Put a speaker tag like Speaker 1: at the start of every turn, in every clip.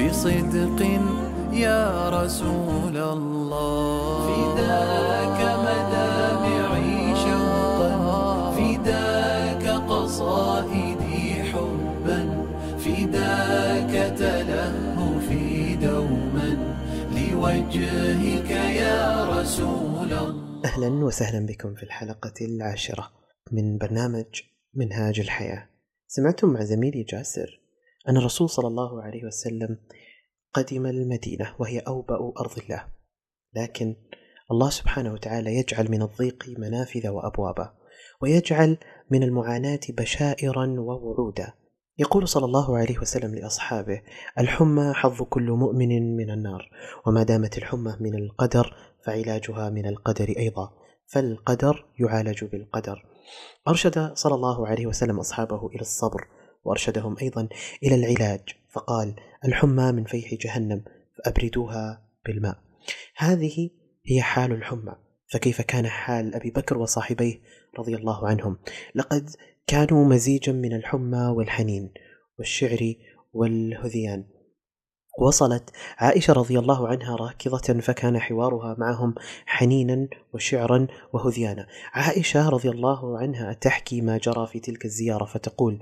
Speaker 1: بصدق يا رسول الله
Speaker 2: فداك مدامعي شوقا فداك قصائدي حبا فداك تلهفي دوما لوجهك يا رسول الله
Speaker 3: أهلا وسهلا بكم في الحلقة العاشرة من برنامج منهاج الحياة سمعتم مع زميلي جاسر أن الرسول صلى الله عليه وسلم قدم المدينة وهي أوبأ أرض الله لكن الله سبحانه وتعالى يجعل من الضيق منافذ وأبوابا ويجعل من المعاناة بشائرا ووعودا يقول صلى الله عليه وسلم لأصحابه الحمى حظ كل مؤمن من النار وما دامت الحمى من القدر فعلاجها من القدر أيضا فالقدر يعالج بالقدر أرشد صلى الله عليه وسلم أصحابه إلى الصبر وأرشدهم أيضا إلى العلاج فقال الحمى من فيح جهنم فأبردوها بالماء هذه هي حال الحمى فكيف كان حال أبي بكر وصاحبيه رضي الله عنهم لقد كانوا مزيجا من الحمى والحنين والشعر والهذيان وصلت عائشة رضي الله عنها راكضة فكان حوارها معهم حنينا وشعرا وهذيانا. عائشة رضي الله عنها تحكي ما جرى في تلك الزيارة فتقول: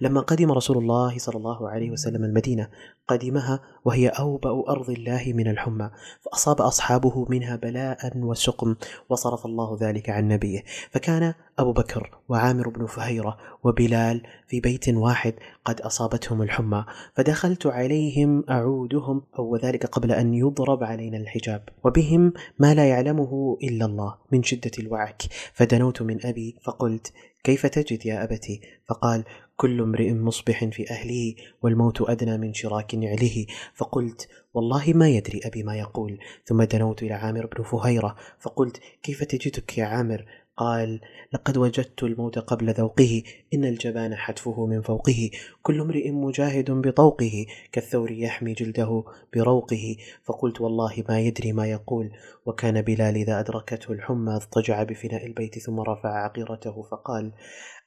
Speaker 3: لما قدم رسول الله صلى الله عليه وسلم المدينة قدمها وهي أوبأ أرض الله من الحمى فأصاب أصحابه منها بلاء وسقم وصرف الله ذلك عن نبيه فكان أبو بكر وعامر بن فهيرة وبلال في بيت واحد قد أصابتهم الحمى فدخلت عليهم أعودهم أو ذلك قبل أن يضرب علينا الحجاب وبهم ما لا يعلمه إلا الله من شدة الوعك فدنوت من أبي فقلت كيف تجد يا أبتي فقال كل امرئ مصبح في أهله والموت أدنى من شراك نعله فقلت والله ما يدري أبي ما يقول ثم دنوت إلى عامر بن فهيرة فقلت كيف تجدك يا عامر قال لقد وجدت الموت قبل ذوقه إن الجبان حتفه من فوقه كل امرئ مجاهد بطوقه كالثور يحمي جلده بروقه فقلت والله ما يدري ما يقول وكان بلال إذا أدركته الحمى اضطجع بفناء البيت ثم رفع عقيرته فقال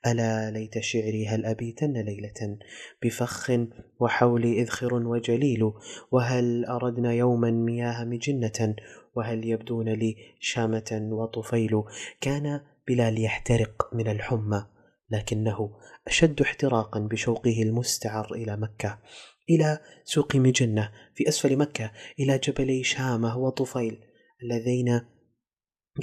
Speaker 3: ألا ليت شعري هل أبيتن ليلة بفخ وحولي إذخر وجليل وهل أردنا يوما مياه مجنة وهل يبدون لي شامة وطفيل كان بلال يحترق من الحمى لكنه أشد احتراقا بشوقه المستعر إلى مكة إلى سوق مجنة في أسفل مكة إلى جبلي شامة وطفيل اللذين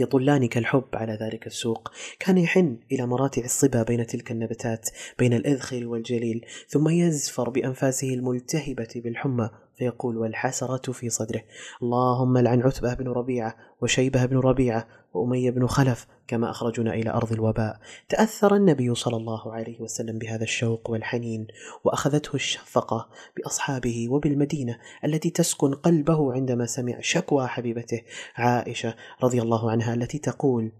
Speaker 3: يطلان كالحب على ذلك السوق كان يحن إلى مراتع الصبا بين تلك النبتات بين الأذخر والجليل ثم يزفر بأنفاسه الملتهبة بالحمى فيقول والحسرة في صدره اللهم لعن عتبة بن ربيعة وشيبة بن ربيعة وأمية بن خلف كما أخرجنا إلى أرض الوباء تأثر النبي صلى الله عليه وسلم بهذا الشوق والحنين وأخذته الشفقة بأصحابه وبالمدينة التي تسكن قلبه عندما سمع شكوى حبيبته عائشة رضي الله عنها التي تقول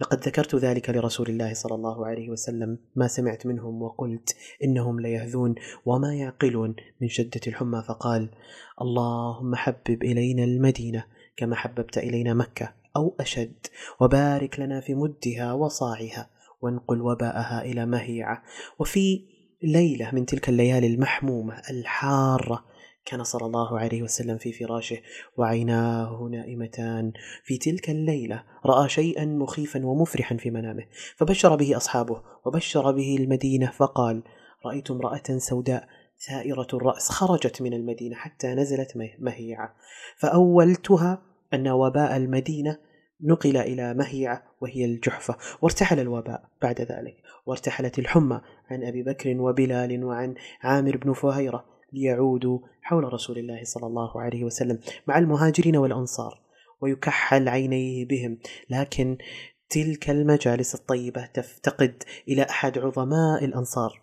Speaker 3: لقد ذكرت ذلك لرسول الله صلى الله عليه وسلم ما سمعت منهم وقلت إنهم ليهذون وما يعقلون من شدة الحمى فقال اللهم حبب إلينا المدينة كما حببت إلينا مكة أو أشد وبارك لنا في مدها وصاعها وانقل وباءها إلى مهيعة وفي ليلة من تلك الليالي المحمومة الحارة كان صلى الله عليه وسلم في فراشه وعيناه نائمتان في تلك الليله راى شيئا مخيفا ومفرحا في منامه فبشر به اصحابه وبشر به المدينه فقال رايت امراه سوداء سائره الراس خرجت من المدينه حتى نزلت مهيعه فاولتها ان وباء المدينه نقل الى مهيعه وهي الجحفه وارتحل الوباء بعد ذلك وارتحلت الحمى عن ابي بكر وبلال وعن عامر بن فهيره ليعودوا حول رسول الله صلى الله عليه وسلم مع المهاجرين والأنصار ويكحل عينيه بهم لكن تلك المجالس الطيبة تفتقد إلى أحد عظماء الأنصار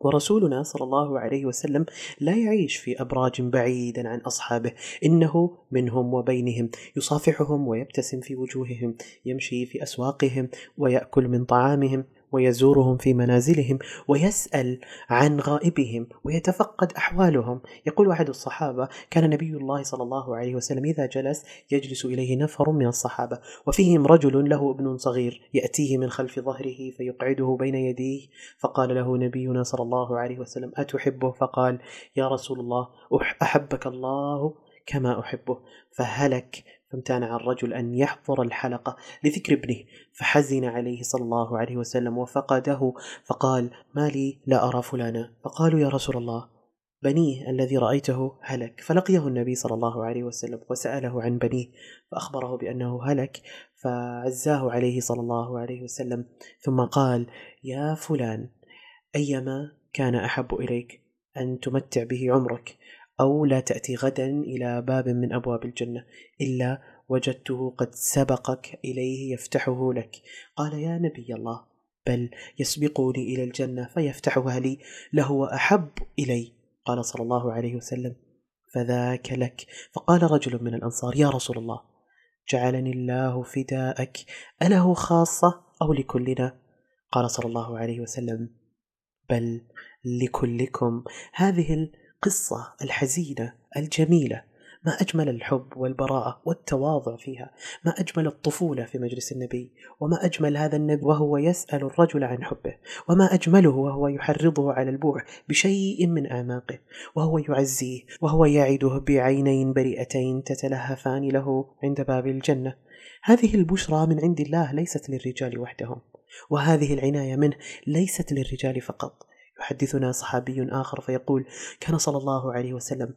Speaker 3: ورسولنا صلى الله عليه وسلم لا يعيش في ابراج بعيدا عن اصحابه انه منهم وبينهم يصافحهم ويبتسم في وجوههم يمشي في اسواقهم وياكل من طعامهم ويزورهم في منازلهم ويسأل عن غائبهم ويتفقد أحوالهم يقول أحد الصحابة كان نبي الله صلى الله عليه وسلم إذا جلس يجلس إليه نفر من الصحابة وفيهم رجل له ابن صغير يأتيه من خلف ظهره فيقعده بين يديه فقال له نبينا صلى الله عليه وسلم أتحبه فقال يا رسول الله أحبك الله كما أحبه فهلك فامتنع الرجل أن يحضر الحلقة لذكر ابنه فحزن عليه صلى الله عليه وسلم وفقده فقال ما لي لا أرى فلانا فقالوا يا رسول الله بنيه الذي رأيته هلك فلقيه النبي صلى الله عليه وسلم وسأله عن بنيه فأخبره بأنه هلك فعزاه عليه صلى الله عليه وسلم ثم قال يا فلان أيما كان أحب إليك أن تمتع به عمرك أو لا تأتي غدا إلى باب من أبواب الجنة إلا وجدته قد سبقك إليه يفتحه لك قال يا نبي الله بل يسبقني إلى الجنة فيفتحها لي لهو أحب إلي قال صلى الله عليه وسلم فذاك لك فقال رجل من الأنصار يا رسول الله جعلني الله فداءك أله خاصة أو لكلنا قال صلى الله عليه وسلم بل لكلكم هذه القصة الحزينة الجميلة ما أجمل الحب والبراءة والتواضع فيها ما أجمل الطفولة في مجلس النبي وما أجمل هذا النبي وهو يسأل الرجل عن حبه وما أجمله وهو يحرضه على البوع بشيء من أعماقه وهو يعزيه وهو يعده بعينين بريئتين تتلهفان له عند باب الجنة هذه البشرى من عند الله ليست للرجال وحدهم وهذه العناية منه ليست للرجال فقط يحدثنا صحابي آخر فيقول كان صلى الله عليه وسلم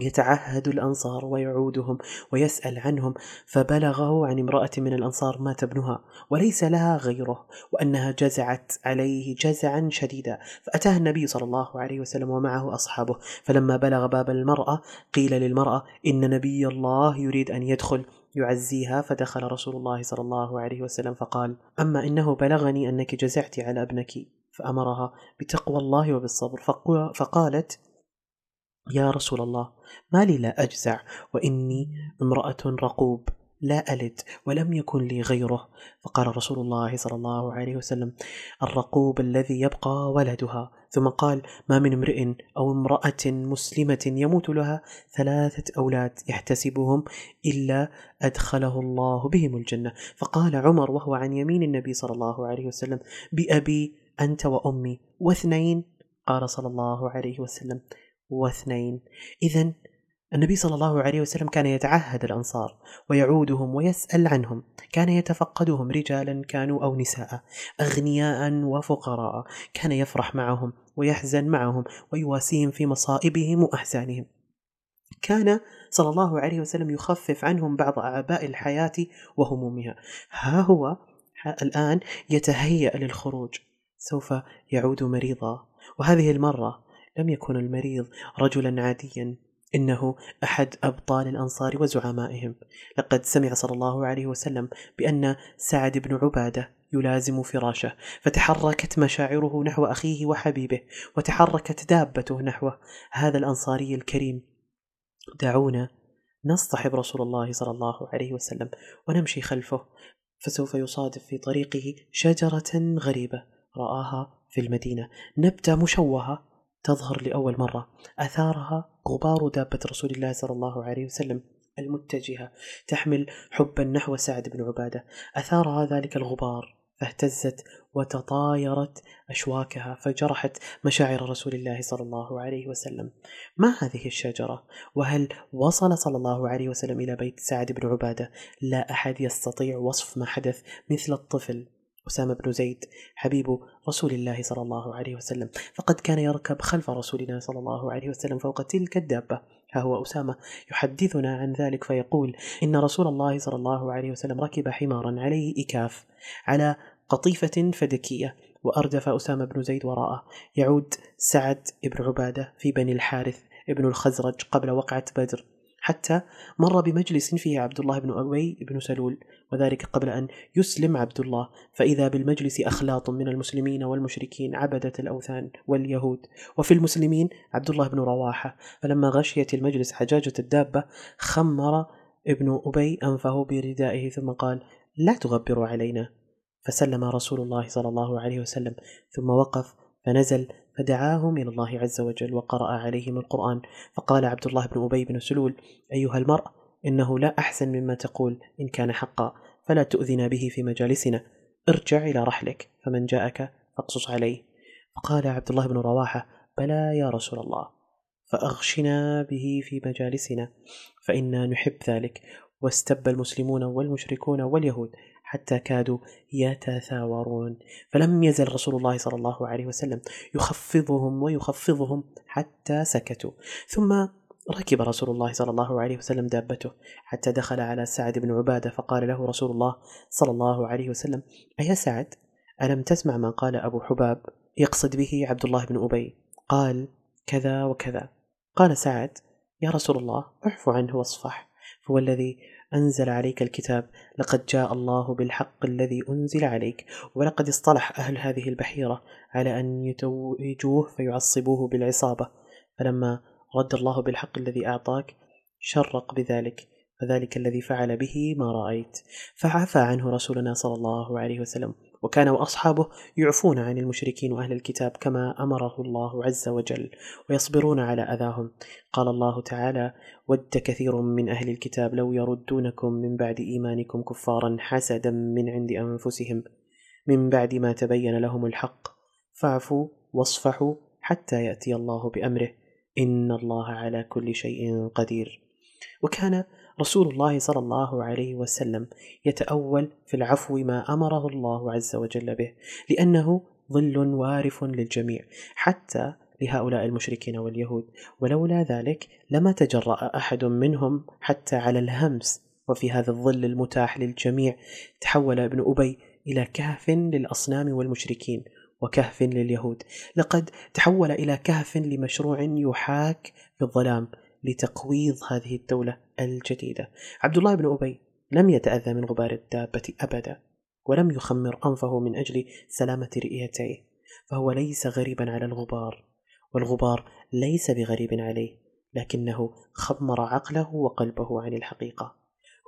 Speaker 3: يتعهد الأنصار ويعودهم ويسأل عنهم فبلغه عن امرأة من الأنصار مات ابنها وليس لها غيره وأنها جزعت عليه جزعا شديدا فأتاه النبي صلى الله عليه وسلم ومعه أصحابه فلما بلغ باب المرأة قيل للمرأة إن نبي الله يريد أن يدخل يعزيها فدخل رسول الله صلى الله عليه وسلم فقال أما إنه بلغني أنك جزعت على ابنك فأمرها بتقوى الله وبالصبر فقالت يا رسول الله ما لي لا أجزع وإني امرأة رقوب لا ألد ولم يكن لي غيره فقال رسول الله صلى الله عليه وسلم الرقوب الذي يبقى ولدها ثم قال ما من امرئ أو امرأة مسلمة يموت لها ثلاثة أولاد يحتسبهم إلا أدخله الله بهم الجنة فقال عمر وهو عن يمين النبي صلى الله عليه وسلم بأبي أنت وأمي واثنين قال صلى الله عليه وسلم واثنين إذا النبي صلى الله عليه وسلم كان يتعهد الأنصار ويعودهم ويسأل عنهم كان يتفقدهم رجالا كانوا أو نساء أغنياء وفقراء كان يفرح معهم ويحزن معهم ويواسيهم في مصائبهم وأحزانهم كان صلى الله عليه وسلم يخفف عنهم بعض أعباء الحياة وهمومها ها هو الآن يتهيأ للخروج سوف يعود مريضا وهذه المرة لم يكن المريض رجلا عاديا إنه أحد أبطال الأنصار وزعمائهم لقد سمع صلى الله عليه وسلم بأن سعد بن عبادة يلازم فراشه فتحركت مشاعره نحو أخيه وحبيبه وتحركت دابته نحوه هذا الأنصاري الكريم دعونا نصطحب رسول الله صلى الله عليه وسلم ونمشي خلفه فسوف يصادف في طريقه شجرة غريبة رآها في المدينة نبتة مشوهة تظهر لأول مرة أثارها غبار دابة رسول الله صلى الله عليه وسلم المتجهة تحمل حبا نحو سعد بن عبادة أثارها ذلك الغبار فاهتزت وتطايرت أشواكها فجرحت مشاعر رسول الله صلى الله عليه وسلم ما هذه الشجرة وهل وصل صلى الله عليه وسلم إلى بيت سعد بن عبادة لا أحد يستطيع وصف ما حدث مثل الطفل أسامة بن زيد حبيب رسول الله صلى الله عليه وسلم فقد كان يركب خلف رسولنا صلى الله عليه وسلم فوق تلك الدابة ها هو أسامة يحدثنا عن ذلك فيقول إن رسول الله صلى الله عليه وسلم ركب حمارا عليه إكاف على قطيفة فدكية وأردف أسامة بن زيد وراءه يعود سعد بن عبادة في بني الحارث ابن الخزرج قبل وقعة بدر حتى مر بمجلس فيه عبد الله بن أبي بن سلول وذلك قبل أن يسلم عبد الله فإذا بالمجلس أخلاط من المسلمين والمشركين عبدة الأوثان واليهود وفي المسلمين عبد الله بن رواحة فلما غشيت المجلس حجاجة الدابة خمر ابن أبي أنفه بردائه ثم قال لا تغبروا علينا فسلم رسول الله صلى الله عليه وسلم ثم وقف فنزل فدعاهم إلى الله عز وجل وقرأ عليهم القرآن فقال عبد الله بن أبي بن سلول أيها المرء إنه لا أحسن مما تقول إن كان حقا فلا تؤذنا به في مجالسنا ارجع إلى رحلك فمن جاءك فاقصص عليه فقال عبد الله بن رواحة بلى يا رسول الله فأغشنا به في مجالسنا فإنا نحب ذلك واستب المسلمون والمشركون واليهود حتى كادوا يتثاورون فلم يزل رسول الله صلى الله عليه وسلم يخفضهم ويخفضهم حتى سكتوا ثم ركب رسول الله صلى الله عليه وسلم دابته حتى دخل على سعد بن عبادة فقال له رسول الله صلى الله عليه وسلم أيا سعد ألم تسمع ما قال أبو حباب يقصد به عبد الله بن أبي قال كذا وكذا قال سعد يا رسول الله اعف عنه واصفح هو الذي أنزل عليك الكتاب لقد جاء الله بالحق الذي أنزل عليك ولقد اصطلح أهل هذه البحيرة على أن يتوجوه فيعصبوه بالعصابة فلما رد الله بالحق الذي أعطاك شرق بذلك فذلك الذي فعل به ما رأيت فعفى عنه رسولنا صلى الله عليه وسلم وكان وأصحابه يعفون عن المشركين وأهل الكتاب كما أمره الله عز وجل ويصبرون على أذاهم قال الله تعالى ود كثير من أهل الكتاب لو يردونكم من بعد إيمانكم كفارا حسدا من عند أنفسهم من بعد ما تبين لهم الحق فاعفوا واصفحوا حتى يأتي الله بأمره إن الله على كل شيء قدير وكان رسول الله صلى الله عليه وسلم يتأول في العفو ما أمره الله عز وجل به لأنه ظل وارف للجميع حتى لهؤلاء المشركين واليهود ولولا ذلك لما تجرأ أحد منهم حتى على الهمس وفي هذا الظل المتاح للجميع تحول ابن أبي إلى كهف للأصنام والمشركين وكهف لليهود لقد تحول إلى كهف لمشروع يحاك في الظلام لتقويض هذه الدولة الجديدة عبد الله بن أبي لم يتأذى من غبار الدابة أبدا ولم يخمر أنفه من أجل سلامة رئيتيه فهو ليس غريبا على الغبار والغبار ليس بغريب عليه لكنه خمر عقله وقلبه عن الحقيقة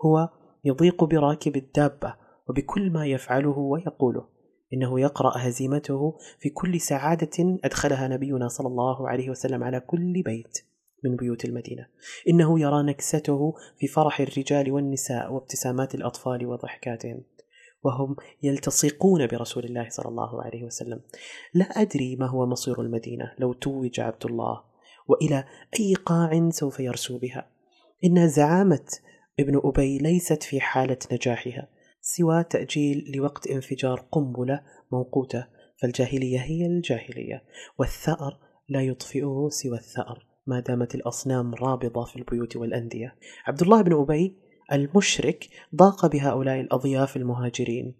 Speaker 3: هو يضيق براكب الدابة وبكل ما يفعله ويقوله إنه يقرأ هزيمته في كل سعادة أدخلها نبينا صلى الله عليه وسلم على كل بيت من بيوت المدينة إنه يرى نكسته في فرح الرجال والنساء وابتسامات الأطفال وضحكاتهم وهم يلتصقون برسول الله صلى الله عليه وسلم لا أدري ما هو مصير المدينة لو توج عبد الله وإلى أي قاع سوف يرسو بها إن زعامة ابن أبي ليست في حالة نجاحها سوى تأجيل لوقت انفجار قنبلة موقوتة فالجاهلية هي الجاهلية والثأر لا يطفئه سوى الثأر ما دامت الأصنام رابضة في البيوت والأندية عبد الله بن أبي المشرك ضاق بهؤلاء الأضياف المهاجرين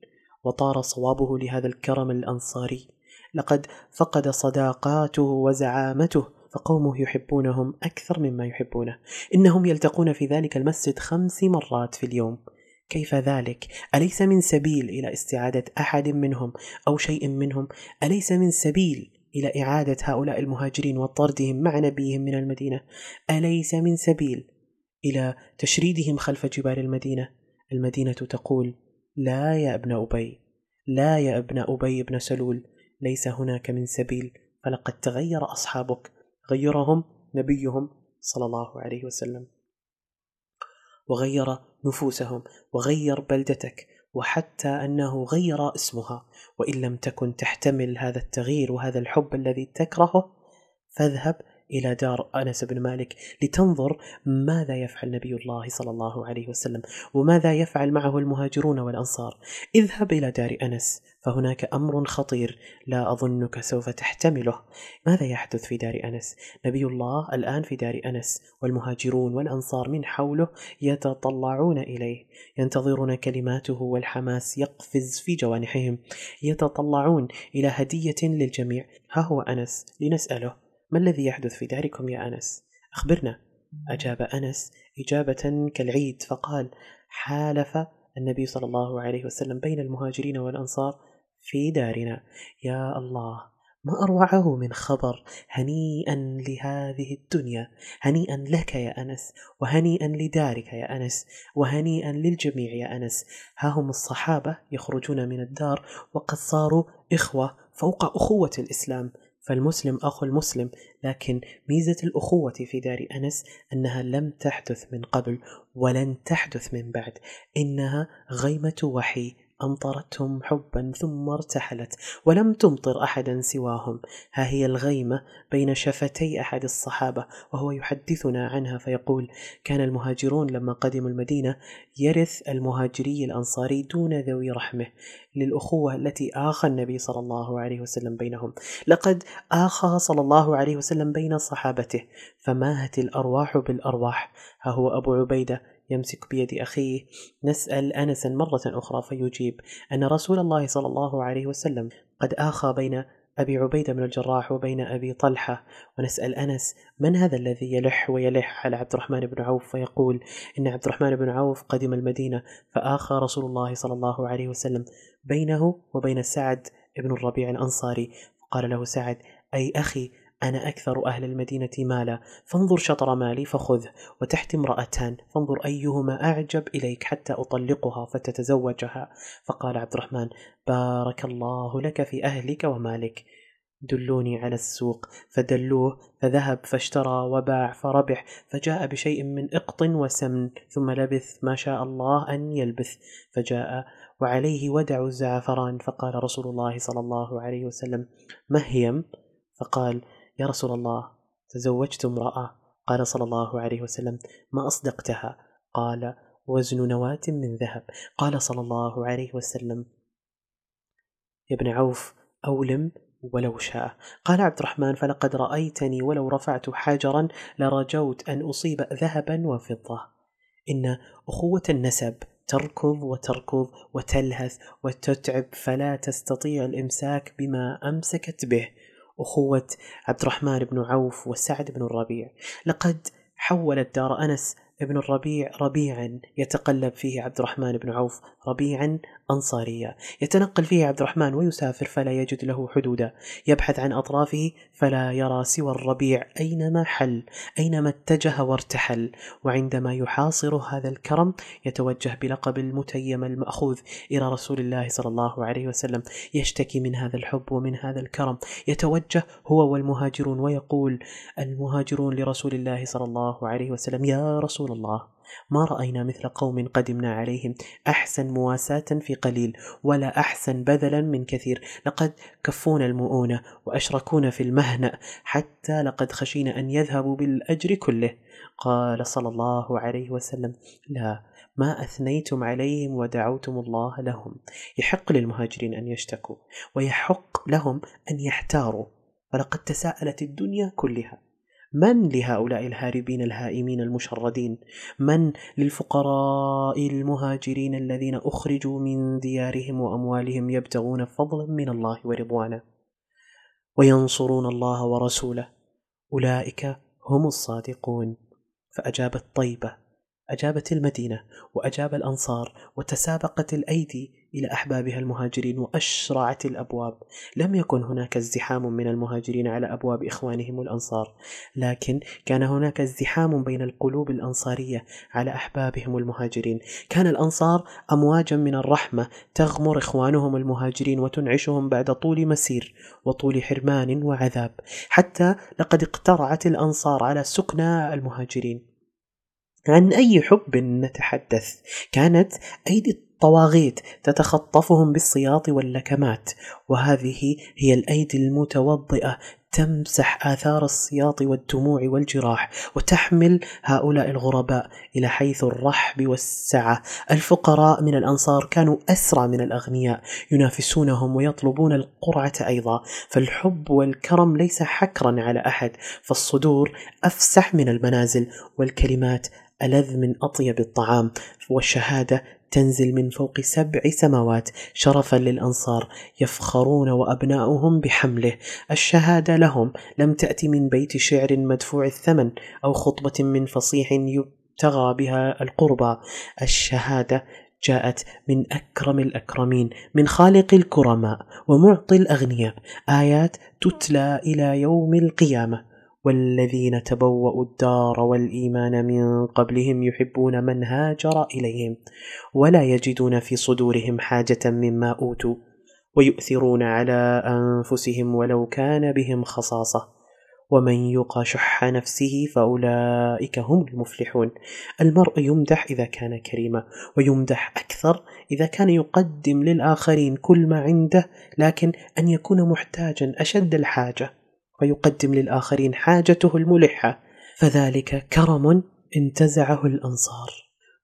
Speaker 3: وطار صوابه لهذا الكرم الأنصاري لقد فقد صداقاته وزعامته فقومه يحبونهم أكثر مما يحبونه إنهم يلتقون في ذلك المسجد خمس مرات في اليوم كيف ذلك اليس من سبيل الى استعاده احد منهم او شيء منهم اليس من سبيل الى اعاده هؤلاء المهاجرين وطردهم مع نبيهم من المدينه اليس من سبيل الى تشريدهم خلف جبال المدينه المدينه تقول لا يا ابن ابي لا يا ابن ابي بن سلول ليس هناك من سبيل فلقد تغير اصحابك غيرهم نبيهم صلى الله عليه وسلم وغير نفوسهم وغير بلدتك وحتى انه غير اسمها وان لم تكن تحتمل هذا التغيير وهذا الحب الذي تكرهه فاذهب الى دار انس بن مالك لتنظر ماذا يفعل نبي الله صلى الله عليه وسلم وماذا يفعل معه المهاجرون والانصار اذهب الى دار انس فهناك امر خطير لا اظنك سوف تحتمله ماذا يحدث في دار انس نبي الله الان في دار انس والمهاجرون والانصار من حوله يتطلعون اليه ينتظرون كلماته والحماس يقفز في جوانحهم يتطلعون الى هديه للجميع ها هو انس لنساله ما الذي يحدث في داركم يا انس اخبرنا اجاب انس اجابه كالعيد فقال حالف النبي صلى الله عليه وسلم بين المهاجرين والانصار في دارنا يا الله ما أروعه من خبر هنيئا لهذه الدنيا هنيئا لك يا أنس وهنيئا لدارك يا أنس وهنيئا للجميع يا أنس ها هم الصحابة يخرجون من الدار وقد صاروا إخوة فوق أخوة الإسلام فالمسلم أخو المسلم لكن ميزة الأخوة في دار أنس أنها لم تحدث من قبل ولن تحدث من بعد إنها غيمة وحي أمطرتهم حبا ثم ارتحلت ولم تمطر أحدا سواهم ها هي الغيمة بين شفتي أحد الصحابة وهو يحدثنا عنها فيقول كان المهاجرون لما قدموا المدينة يرث المهاجري الأنصاري دون ذوي رحمه للأخوة التي آخى النبي صلى الله عليه وسلم بينهم لقد آخى صلى الله عليه وسلم بين صحابته فماهت الأرواح بالأرواح ها هو أبو عبيدة يمسك بيد أخيه نسأل أنسا مرة أخرى فيجيب أن رسول الله صلى الله عليه وسلم قد آخى بين أبي عبيدة بن الجراح وبين أبي طلحة ونسأل أنس من هذا الذي يلح ويلح على عبد الرحمن بن عوف فيقول إن عبد الرحمن بن عوف قدم المدينة فآخى رسول الله صلى الله عليه وسلم بينه وبين سعد بن الربيع الأنصاري فقال له سعد أي أخي أنا أكثر أهل المدينة مالا فانظر شطر مالي فخذه وتحت امرأتان فانظر أيهما أعجب إليك حتى أطلقها فتتزوجها فقال عبد الرحمن بارك الله لك في أهلك ومالك دلوني على السوق فدلوه فذهب فاشترى وباع فربح فجاء بشيء من إقط وسمن ثم لبث ما شاء الله أن يلبث فجاء وعليه ودع الزعفران فقال رسول الله صلى الله عليه وسلم مهيم فقال يا رسول الله تزوجت امرأة قال صلى الله عليه وسلم ما أصدقتها قال وزن نواة من ذهب قال صلى الله عليه وسلم يا ابن عوف أولم ولو شاء قال عبد الرحمن فلقد رأيتني ولو رفعت حجرا لرجوت أن أصيب ذهبا وفضة إن أخوة النسب تركض وتركض وتلهث وتتعب فلا تستطيع الإمساك بما أمسكت به أخوة عبد الرحمن بن عوف وسعد بن الربيع لقد حولت دار أنس بن الربيع ربيعا يتقلب فيه عبد الرحمن بن عوف ربيعا أنصاريا يتنقل فيه عبد الرحمن ويسافر فلا يجد له حدودا يبحث عن أطرافه فلا يرى سوى الربيع أينما حل أينما اتجه وارتحل وعندما يحاصر هذا الكرم يتوجه بلقب المتيم المأخوذ إلى رسول الله صلى الله عليه وسلم يشتكي من هذا الحب ومن هذا الكرم يتوجه هو والمهاجرون ويقول المهاجرون لرسول الله صلى الله عليه وسلم يا رسول الله ما رأينا مثل قوم قدمنا عليهم أحسن مواساة في قليل ولا أحسن بذلا من كثير لقد كفونا المؤونة وأشركونا في المهنأ حتى لقد خشينا أن يذهبوا بالأجر كله قال صلى الله عليه وسلم لا ما أثنيتم عليهم ودعوتم الله لهم يحق للمهاجرين أن يشتكوا ويحق لهم أن يحتاروا ولقد تساءلت الدنيا كلها من لهؤلاء الهاربين الهائمين المشردين من للفقراء المهاجرين الذين أخرجوا من ديارهم وأموالهم يبتغون فضلا من الله ورضوانه وينصرون الله ورسوله أولئك هم الصادقون فأجابت طيبة أجابت المدينة وأجاب الأنصار وتسابقت الأيدي إلى أحبابها المهاجرين وأشرعت الأبواب لم يكن هناك ازدحام من المهاجرين على أبواب إخوانهم الأنصار لكن كان هناك ازدحام بين القلوب الأنصارية على أحبابهم المهاجرين كان الأنصار أمواجا من الرحمة تغمر إخوانهم المهاجرين وتنعشهم بعد طول مسير وطول حرمان وعذاب حتى لقد اقترعت الأنصار على سكنى المهاجرين عن أي حب نتحدث كانت أيدي طواغيت تتخطفهم بالسياط واللكمات وهذه هي الايدي المتوضئه تمسح آثار السياط والدموع والجراح وتحمل هؤلاء الغرباء إلى حيث الرحب والسعة الفقراء من الأنصار كانوا أسرع من الأغنياء ينافسونهم ويطلبون القرعة أيضا فالحب والكرم ليس حكرا على أحد فالصدور أفسح من المنازل والكلمات ألذ من أطيب الطعام والشهادة تنزل من فوق سبع سماوات شرفا للأنصار يفخرون وأبناؤهم بحمله الشهادة لهم لم تأتي من بيت شعر مدفوع الثمن أو خطبة من فصيح يبتغى بها القربى الشهادة جاءت من أكرم الأكرمين من خالق الكرماء ومعطي الأغنياء آيات تتلى إلى يوم القيامة والذين تبوأوا الدار والإيمان من قبلهم يحبون من هاجر إليهم ولا يجدون في صدورهم حاجة مما أوتوا ويؤثرون على أنفسهم ولو كان بهم خصاصة ومن يوق شح نفسه فأولئك هم المفلحون المرء يمدح إذا كان كريما ويمدح أكثر إذا كان يقدم للآخرين كل ما عنده لكن أن يكون محتاجا أشد الحاجة ويقدم للآخرين حاجته الملحة فذلك كرم انتزعه الأنصار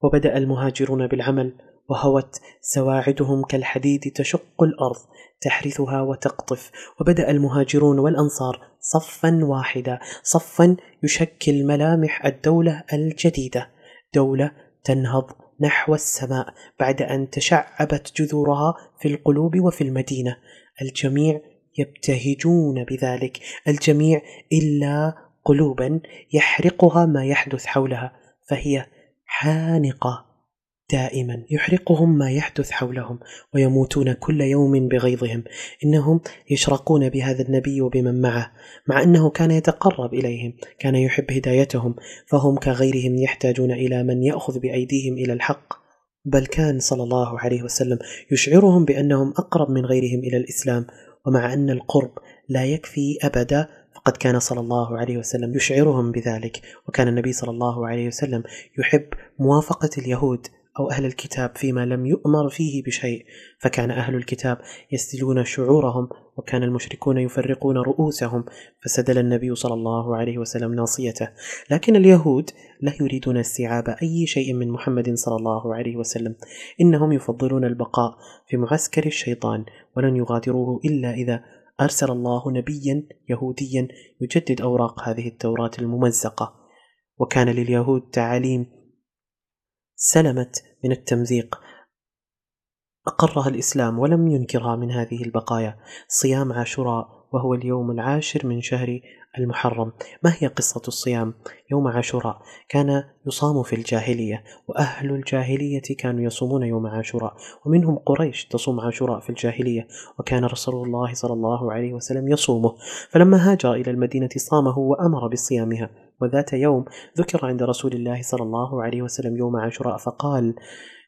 Speaker 3: وبدأ المهاجرون بالعمل وهوت سواعدهم كالحديد تشق الارض تحرثها وتقطف وبدا المهاجرون والانصار صفا واحدا صفا يشكل ملامح الدوله الجديده دوله تنهض نحو السماء بعد ان تشعبت جذورها في القلوب وفي المدينه الجميع يبتهجون بذلك الجميع الا قلوبا يحرقها ما يحدث حولها فهي حانقه دائما يحرقهم ما يحدث حولهم ويموتون كل يوم بغيظهم انهم يشرقون بهذا النبي وبمن معه مع انه كان يتقرب اليهم كان يحب هدايتهم فهم كغيرهم يحتاجون الى من ياخذ بايديهم الى الحق بل كان صلى الله عليه وسلم يشعرهم بانهم اقرب من غيرهم الى الاسلام ومع أن القرب لا يكفي أبدا فقد كان صلى الله عليه وسلم يشعرهم بذلك وكان النبي صلى الله عليه وسلم يحب موافقة اليهود أو أهل الكتاب فيما لم يؤمر فيه بشيء فكان أهل الكتاب يسدلون شعورهم وكان المشركون يفرقون رؤوسهم فسدل النبي صلى الله عليه وسلم ناصيته لكن اليهود لا يريدون استيعاب أي شيء من محمد صلى الله عليه وسلم إنهم يفضلون البقاء في معسكر الشيطان ولن يغادروه إلا إذا أرسل الله نبيا يهوديا يجدد أوراق هذه التوراة الممزقة وكان لليهود تعاليم سلمت من التمزيق أقرها الإسلام ولم ينكرها من هذه البقايا صيام عاشوراء وهو اليوم العاشر من شهر المحرم ما هي قصة الصيام يوم عاشوراء كان يصام في الجاهلية وأهل الجاهلية كانوا يصومون يوم عاشوراء ومنهم قريش تصوم عاشوراء في الجاهلية وكان رسول الله صلى الله عليه وسلم يصومه فلما هاجر إلى المدينة صامه وأمر بصيامها وذات يوم ذكر عند رسول الله صلى الله عليه وسلم يوم عاشوراء فقال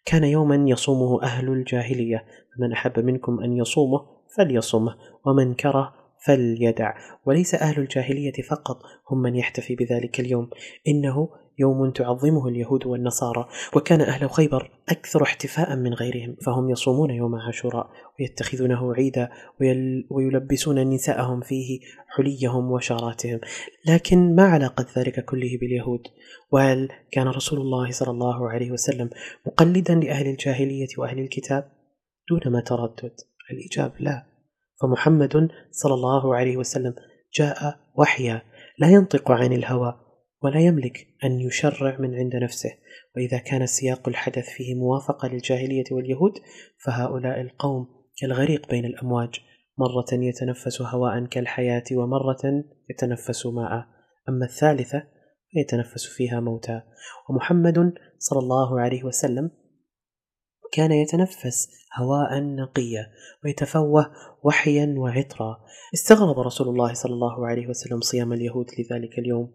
Speaker 3: كان يوما يصومه أهل الجاهلية فمن أحب منكم أن يصومه فليصمه ومن كره فليدع وليس أهل الجاهلية فقط هم من يحتفي بذلك اليوم إنه يوم تعظمه اليهود والنصارى وكان أهل خيبر أكثر احتفاء من غيرهم فهم يصومون يوم عاشوراء ويتخذونه عيدا ويل ويلبسون نساءهم فيه حليهم وشاراتهم لكن ما علاقة ذلك كله باليهود وهل كان رسول الله صلى الله عليه وسلم مقلدا لأهل الجاهلية وأهل الكتاب دون ما تردد الإجابة لا فمحمد صلى الله عليه وسلم جاء وحيا لا ينطق عن الهوى ولا يملك أن يشرع من عند نفسه وإذا كان سياق الحدث فيه موافقة للجاهلية واليهود فهؤلاء القوم كالغريق بين الأمواج مرة يتنفس هواء كالحياة ومرة يتنفس ماء أما الثالثة فيتنفس فيها موتا ومحمد صلى الله عليه وسلم كان يتنفس هواء نقيا ويتفوه وحيا وعطرا استغرب رسول الله صلى الله عليه وسلم صيام اليهود لذلك اليوم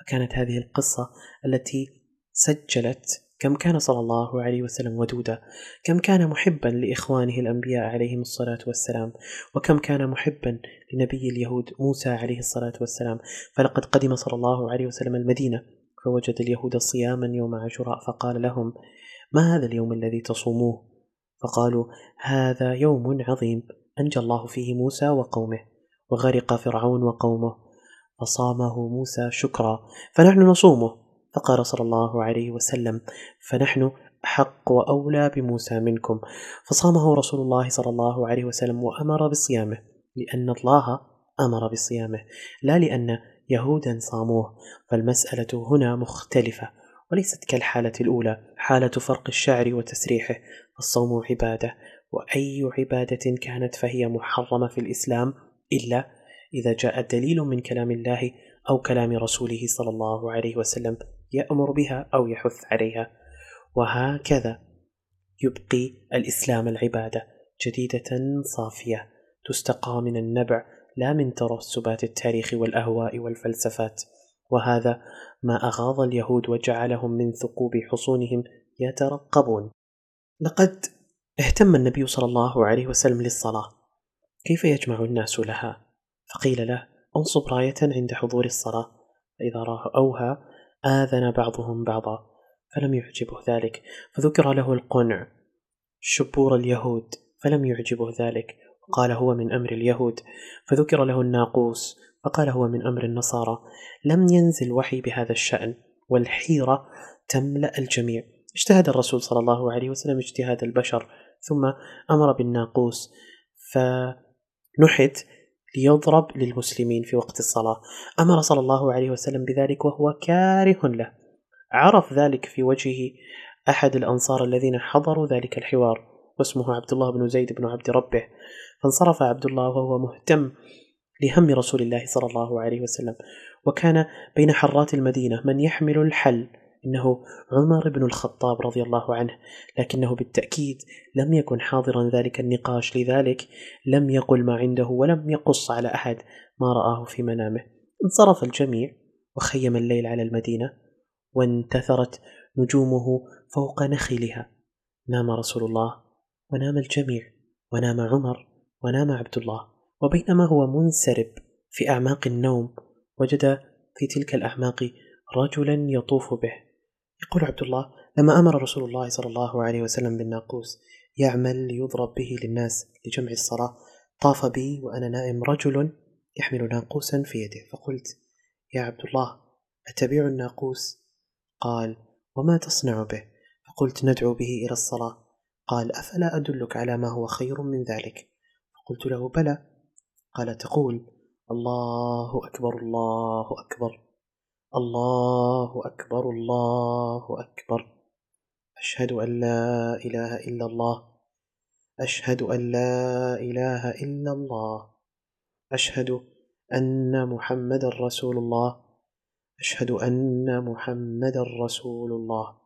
Speaker 3: فكانت هذه القصة التي سجلت كم كان صلى الله عليه وسلم ودودا كم كان محبا لإخوانه الأنبياء عليهم الصلاة والسلام وكم كان محبا لنبي اليهود موسى عليه الصلاة والسلام فلقد قدم صلى الله عليه وسلم المدينة فوجد اليهود صياما يوم عاشوراء فقال لهم ما هذا اليوم الذي تصوموه فقالوا هذا يوم عظيم أنجى الله فيه موسى وقومه وغرق فرعون وقومه فصامه موسى شكرا فنحن نصومه فقال صلى الله عليه وسلم فنحن أحق وأولى بموسى منكم فصامه رسول الله صلى الله عليه وسلم وأمر بصيامه لأن الله أمر بصيامه لا لأن يهودا صاموه فالمسألة هنا مختلفة وليست كالحالة الأولى حالة فرق الشعر وتسريحه الصوم عبادة وأي عبادة كانت فهي محرمة في الإسلام إلا إذا جاء دليل من كلام الله أو كلام رسوله صلى الله عليه وسلم يأمر بها أو يحث عليها وهكذا يبقي الإسلام العبادة جديدة صافية تستقى من النبع لا من ترسبات التاريخ والأهواء والفلسفات وهذا ما أغاظ اليهود وجعلهم من ثقوب حصونهم يترقبون لقد اهتم النبي صلى الله عليه وسلم للصلاة كيف يجمع الناس لها فقيل له انصب راية عند حضور الصلاة فإذا رأوها آذن بعضهم بعضا فلم يعجبه ذلك فذكر له القنع شبور اليهود فلم يعجبه ذلك وقال هو من أمر اليهود فذكر له الناقوس فقال هو من أمر النصارى لم ينزل وحي بهذا الشأن والحيرة تملأ الجميع اجتهد الرسول صلى الله عليه وسلم اجتهاد البشر ثم أمر بالناقوس فنحت ليضرب للمسلمين في وقت الصلاة أمر صلى الله عليه وسلم بذلك وهو كاره له عرف ذلك في وجهه أحد الأنصار الذين حضروا ذلك الحوار واسمه عبد الله بن زيد بن عبد ربه فانصرف عبد الله وهو مهتم لهم رسول الله صلى الله عليه وسلم وكان بين حرات المدينة من يحمل الحل إنه عمر بن الخطاب رضي الله عنه لكنه بالتأكيد لم يكن حاضرا ذلك النقاش لذلك لم يقل ما عنده ولم يقص على أحد ما رآه في منامه انصرف الجميع وخيم الليل على المدينة وانتثرت نجومه فوق نخلها نام رسول الله ونام الجميع ونام عمر ونام عبد الله وبينما هو منسرب في أعماق النوم وجد في تلك الأعماق رجلا يطوف به يقول عبد الله لما أمر رسول الله صلى الله عليه وسلم بالناقوس يعمل ليضرب به للناس لجمع الصلاة طاف بي وأنا نائم رجل يحمل ناقوسا في يده فقلت يا عبد الله أتبيع الناقوس؟ قال وما تصنع به؟ فقلت ندعو به إلى الصلاة قال أفلا أدلك على ما هو خير من ذلك؟ فقلت له بلى قال تقول الله أكبر الله أكبر الله أكبر الله أكبر أشهد أن لا إله إلا الله أشهد أن لا إله إلا الله أشهد أن محمد رسول الله أشهد أن محمد رسول الله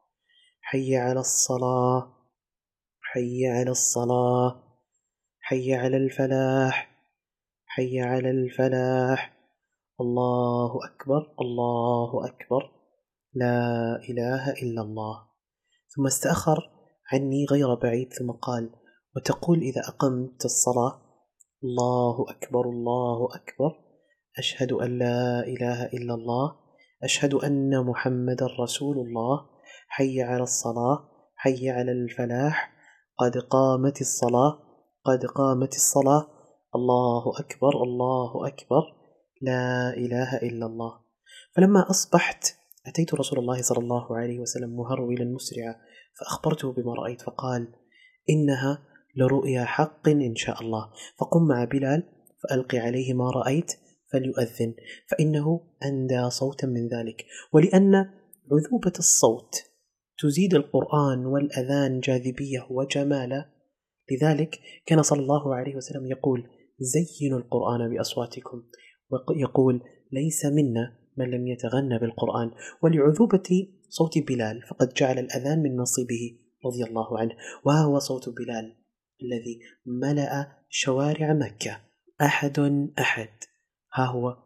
Speaker 3: حي على الصلاة حي على الصلاة حي على الفلاح حي على الفلاح الله أكبر الله أكبر لا إله إلا الله ثم استأخر عني غير بعيد ثم قال وتقول إذا أقمت الصلاة الله أكبر الله أكبر أشهد أن لا إله إلا الله أشهد أن محمدا رسول الله حي على الصلاة حي على الفلاح قد قامت الصلاة قد قامت الصلاة الله اكبر الله اكبر لا اله الا الله فلما اصبحت اتيت رسول الله صلى الله عليه وسلم مهرولا مسرعا فاخبرته بما رايت فقال انها لرؤيا حق ان شاء الله فقم مع بلال فالقي عليه ما رايت فليؤذن فانه اندى صوتا من ذلك ولان عذوبه الصوت تزيد القران والاذان جاذبيه وجمالا لذلك كان صلى الله عليه وسلم يقول زينوا القرآن بأصواتكم ويقول ليس منا من لم يتغنى بالقرآن ولعذوبة صوت بلال فقد جعل الأذان من نصيبه رضي الله عنه وهو صوت بلال الذي ملأ شوارع مكة أحد أحد ها هو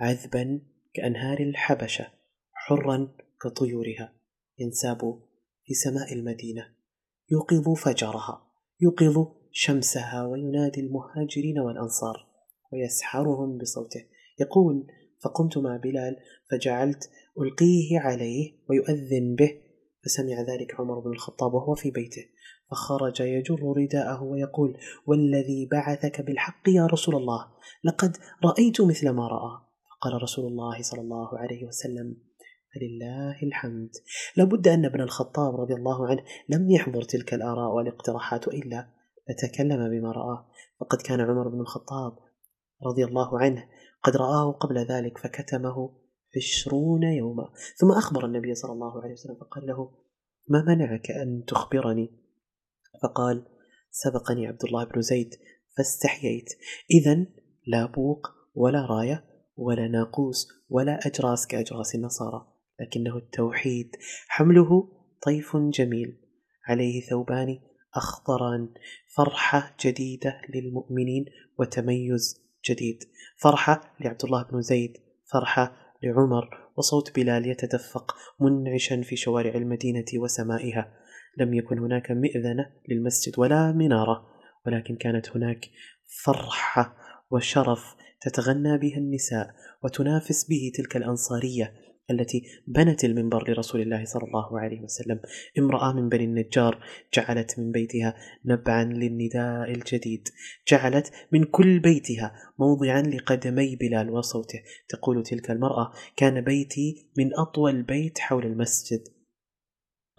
Speaker 3: عذبا كأنهار الحبشة حرا كطيورها ينساب في سماء المدينة يوقظ فجرها يوقظ شمسها وينادي المهاجرين والأنصار ويسحرهم بصوته يقول فقمت مع بلال فجعلت ألقيه عليه ويؤذن به فسمع ذلك عمر بن الخطاب وهو في بيته فخرج يجر رداءه ويقول والذي بعثك بالحق يا رسول الله لقد رأيت مثل ما رأى فقال رسول الله صلى الله عليه وسلم فلله الحمد لابد أن ابن الخطاب رضي الله عنه لم يحضر تلك الآراء والاقتراحات وإلا فتكلم بما رآه فقد كان عمر بن الخطاب رضي الله عنه قد رآه قبل ذلك فكتمه عشرون يوما ثم أخبر النبي صلى الله عليه وسلم فقال له ما منعك أن تخبرني فقال سبقني عبد الله بن زيد فاستحييت إذا لا بوق ولا راية ولا ناقوس ولا أجراس كأجراس النصارى لكنه التوحيد حمله طيف جميل عليه ثوبان اخضرا فرحة جديدة للمؤمنين وتميز جديد فرحة لعبد الله بن زيد فرحة لعمر وصوت بلال يتدفق منعشا في شوارع المدينة وسمائها لم يكن هناك مئذنة للمسجد ولا منارة ولكن كانت هناك فرحة وشرف تتغنى بها النساء وتنافس به تلك الأنصارية التي بنت المنبر لرسول الله صلى الله عليه وسلم امرأة من بني النجار جعلت من بيتها نبعا للنداء الجديد جعلت من كل بيتها موضعا لقدمي بلال وصوته تقول تلك المرأة كان بيتي من أطول بيت حول المسجد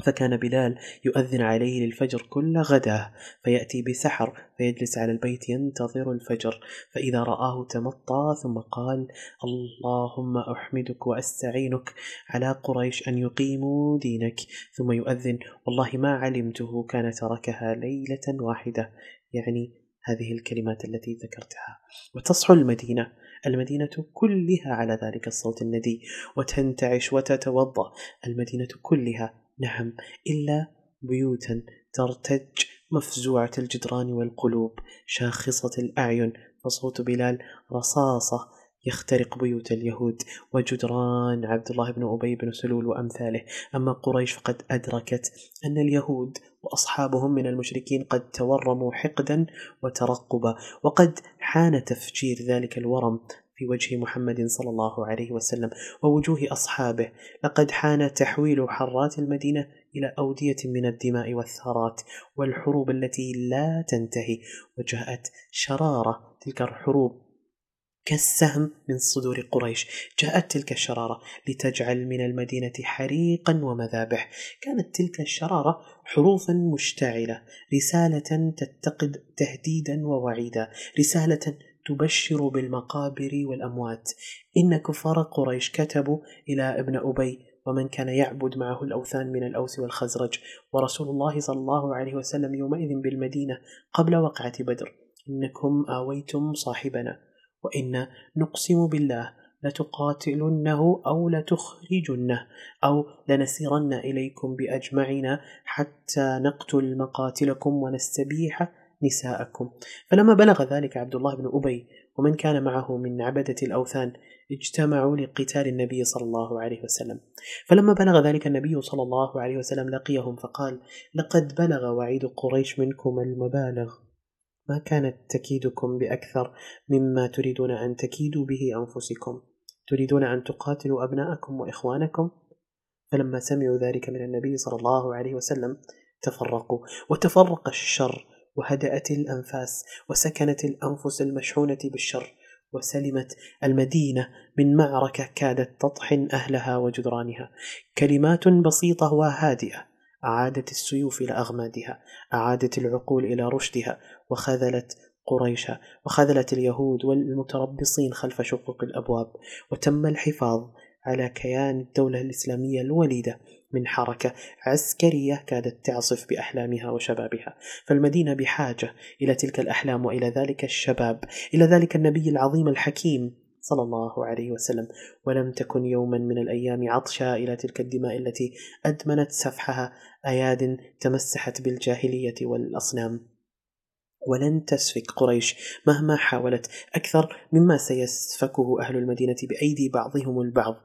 Speaker 3: فكان بلال يؤذن عليه للفجر كل غداه فيأتي بسحر فيجلس على البيت ينتظر الفجر فإذا رآه تمطى ثم قال اللهم أحمدك وأستعينك على قريش أن يقيموا دينك ثم يؤذن والله ما علمته كان تركها ليلة واحدة يعني هذه الكلمات التي ذكرتها وتصحو المدينة المدينة كلها على ذلك الصوت الندي وتنتعش وتتوضأ المدينة كلها نعم إلا بيوتا ترتج مفزوعة الجدران والقلوب شاخصة الأعين فصوت بلال رصاصة يخترق بيوت اليهود وجدران عبد الله بن أبي بن سلول وأمثاله أما قريش فقد أدركت أن اليهود وأصحابهم من المشركين قد تورموا حقدا وترقبا وقد حان تفجير ذلك الورم في وجه محمد صلى الله عليه وسلم ووجوه أصحابه لقد حان تحويل حرات المدينة إلى أودية من الدماء والثارات والحروب التي لا تنتهي وجاءت شرارة تلك الحروب كالسهم من صدور قريش جاءت تلك الشرارة لتجعل من المدينة حريقا ومذابح كانت تلك الشرارة حروفا مشتعلة رسالة تتقد تهديدا ووعيدا رسالة تبشر بالمقابر والأموات إن كفار قريش كتبوا إلى ابن أبي ومن كان يعبد معه الأوثان من الأوس والخزرج ورسول الله صلى الله عليه وسلم يومئذ بالمدينة قبل وقعة بدر إنكم آويتم صاحبنا وإن نقسم بالله لتقاتلنه أو لتخرجنه أو لنسيرن إليكم بأجمعنا حتى نقتل مقاتلكم ونستبيح نساءكم فلما بلغ ذلك عبد الله بن أبي ومن كان معه من عبدة الأوثان اجتمعوا لقتال النبي صلى الله عليه وسلم فلما بلغ ذلك النبي صلى الله عليه وسلم لقيهم فقال لقد بلغ وعيد قريش منكم المبالغ ما كانت تكيدكم بأكثر مما تريدون أن تكيدوا به أنفسكم تريدون أن تقاتلوا أبناءكم وإخوانكم فلما سمعوا ذلك من النبي صلى الله عليه وسلم تفرقوا وتفرق الشر وهدأت الأنفاس وسكنت الأنفس المشحونة بالشر وسلمت المدينة من معركة كادت تطحن أهلها وجدرانها كلمات بسيطة وهادئة أعادت السيوف إلى أغمادها أعادت العقول إلى رشدها وخذلت قريش وخذلت اليهود والمتربصين خلف شقوق الأبواب وتم الحفاظ على كيان الدولة الإسلامية الوليدة من حركة عسكرية كادت تعصف بأحلامها وشبابها فالمدينة بحاجة إلى تلك الأحلام وإلى ذلك الشباب إلى ذلك النبي العظيم الحكيم صلى الله عليه وسلم ولم تكن يوما من الأيام عطشا إلى تلك الدماء التي أدمنت سفحها أياد تمسحت بالجاهلية والأصنام ولن تسفك قريش مهما حاولت أكثر مما سيسفكه أهل المدينة بأيدي بعضهم البعض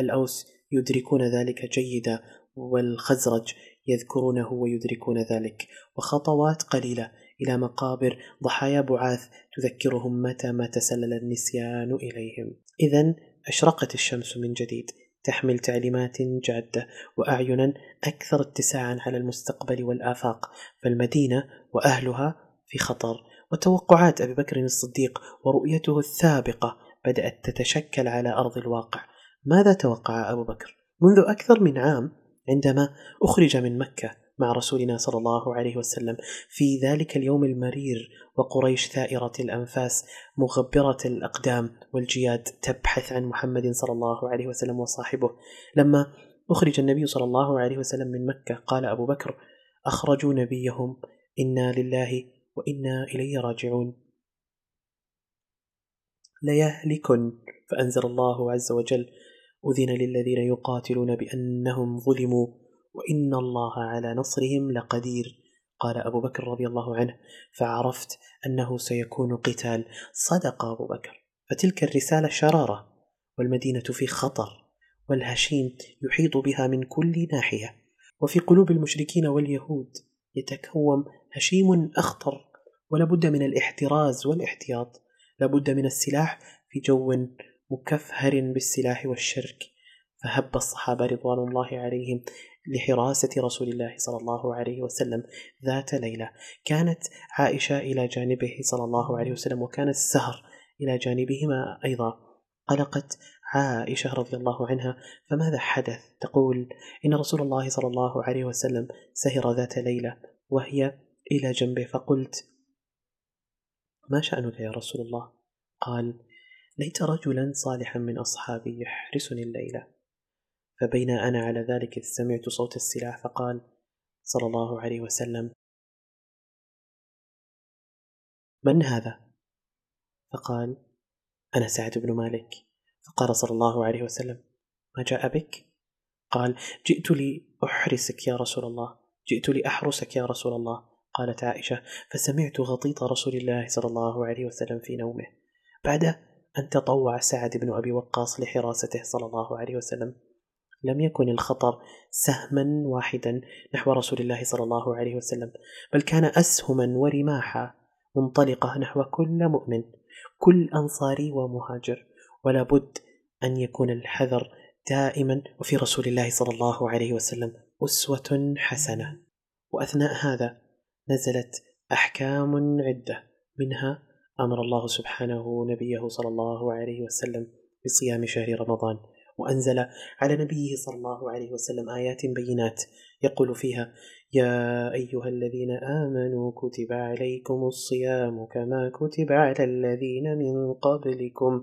Speaker 3: الأوس يدركون ذلك جيدا والخزرج يذكرونه ويدركون ذلك وخطوات قليله الى مقابر ضحايا بعاث تذكرهم متى ما تسلل النسيان اليهم اذا اشرقت الشمس من جديد تحمل تعليمات جاده واعينا اكثر اتساعا على المستقبل والافاق فالمدينه واهلها في خطر وتوقعات ابي بكر الصديق ورؤيته السابقه بدات تتشكل على ارض الواقع ماذا توقع أبو بكر؟ منذ أكثر من عام عندما أخرج من مكة مع رسولنا صلى الله عليه وسلم في ذلك اليوم المرير وقريش ثائرة الأنفاس مغبرة الأقدام والجياد تبحث عن محمد صلى الله عليه وسلم وصاحبه لما أخرج النبي صلى الله عليه وسلم من مكة قال أبو بكر أخرجوا نبيهم إنا لله وإنا إليه راجعون ليهلكن فأنزل الله عز وجل أذن للذين يقاتلون بأنهم ظلموا وإن الله على نصرهم لقدير قال أبو بكر رضي الله عنه فعرفت أنه سيكون قتال صدق أبو بكر فتلك الرسالة شرارة والمدينة في خطر والهشيم يحيط بها من كل ناحية وفي قلوب المشركين واليهود يتكوم هشيم أخطر ولابد من الاحتراز والاحتياط لابد من السلاح في جو مكفهر بالسلاح والشرك فهب الصحابة رضوان الله عليهم لحراسة رسول الله صلى الله عليه وسلم ذات ليلة كانت عائشة إلى جانبه صلى الله عليه وسلم وكان السهر إلى جانبهما أيضا قلقت عائشة رضي الله عنها فماذا حدث تقول إن رسول الله صلى الله عليه وسلم سهر ذات ليلة وهي إلى جنبه فقلت ما شأنك يا رسول الله قال ليت رجلا صالحا من أصحابي يحرسني الليلة فبين أنا على ذلك إذ سمعت صوت السلاح فقال صلى الله عليه وسلم من هذا؟ فقال أنا سعد بن مالك فقال صلى الله عليه وسلم ما جاء بك؟ قال جئت لي أحرسك يا رسول الله جئت لأحرسك يا رسول الله قالت عائشة فسمعت غطيط رسول الله صلى الله عليه وسلم في نومه بعد أن تطوع سعد بن أبي وقاص لحراسته صلى الله عليه وسلم لم يكن الخطر سهما واحدا نحو رسول الله صلى الله عليه وسلم بل كان أسهما ورماحا منطلقة نحو كل مؤمن كل أنصاري ومهاجر ولا بد أن يكون الحذر دائما وفي رسول الله صلى الله عليه وسلم أسوة حسنة وأثناء هذا نزلت أحكام عدة منها امر الله سبحانه نبيه صلى الله عليه وسلم بصيام شهر رمضان وانزل على نبيه صلى الله عليه وسلم ايات بينات يقول فيها يا ايها الذين امنوا كتب عليكم الصيام كما كتب على الذين من قبلكم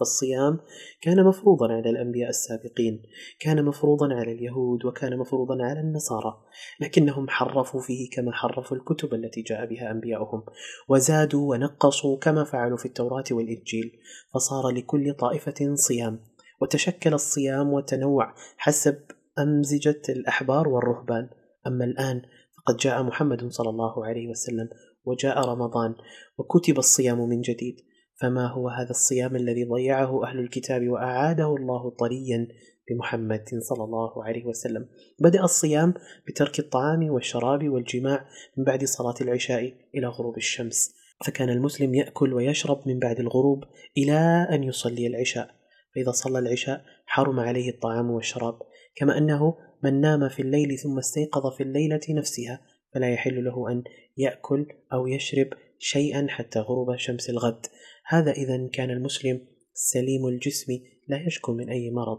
Speaker 3: فالصيام كان مفروضا على الأنبياء السابقين كان مفروضا على اليهود وكان مفروضا على النصارى لكنهم حرفوا فيه كما حرفوا الكتب التي جاء بها أنبياؤهم وزادوا ونقصوا كما فعلوا في التوراة والإنجيل فصار لكل طائفة صيام وتشكل الصيام وتنوع حسب أمزجة الأحبار والرهبان أما الآن فقد جاء محمد صلى الله عليه وسلم وجاء رمضان وكتب الصيام من جديد فما هو هذا الصيام الذي ضيعه أهل الكتاب وأعاده الله طريا بمحمد صلى الله عليه وسلم بدأ الصيام بترك الطعام والشراب والجماع من بعد صلاة العشاء إلى غروب الشمس فكان المسلم يأكل ويشرب من بعد الغروب إلى أن يصلي العشاء فإذا صلى العشاء حرم عليه الطعام والشراب كما أنه من نام في الليل ثم استيقظ في الليلة نفسها فلا يحل له أن يأكل أو يشرب شيئا حتى غروب شمس الغد هذا إذا كان المسلم سليم الجسم لا يشكو من أي مرض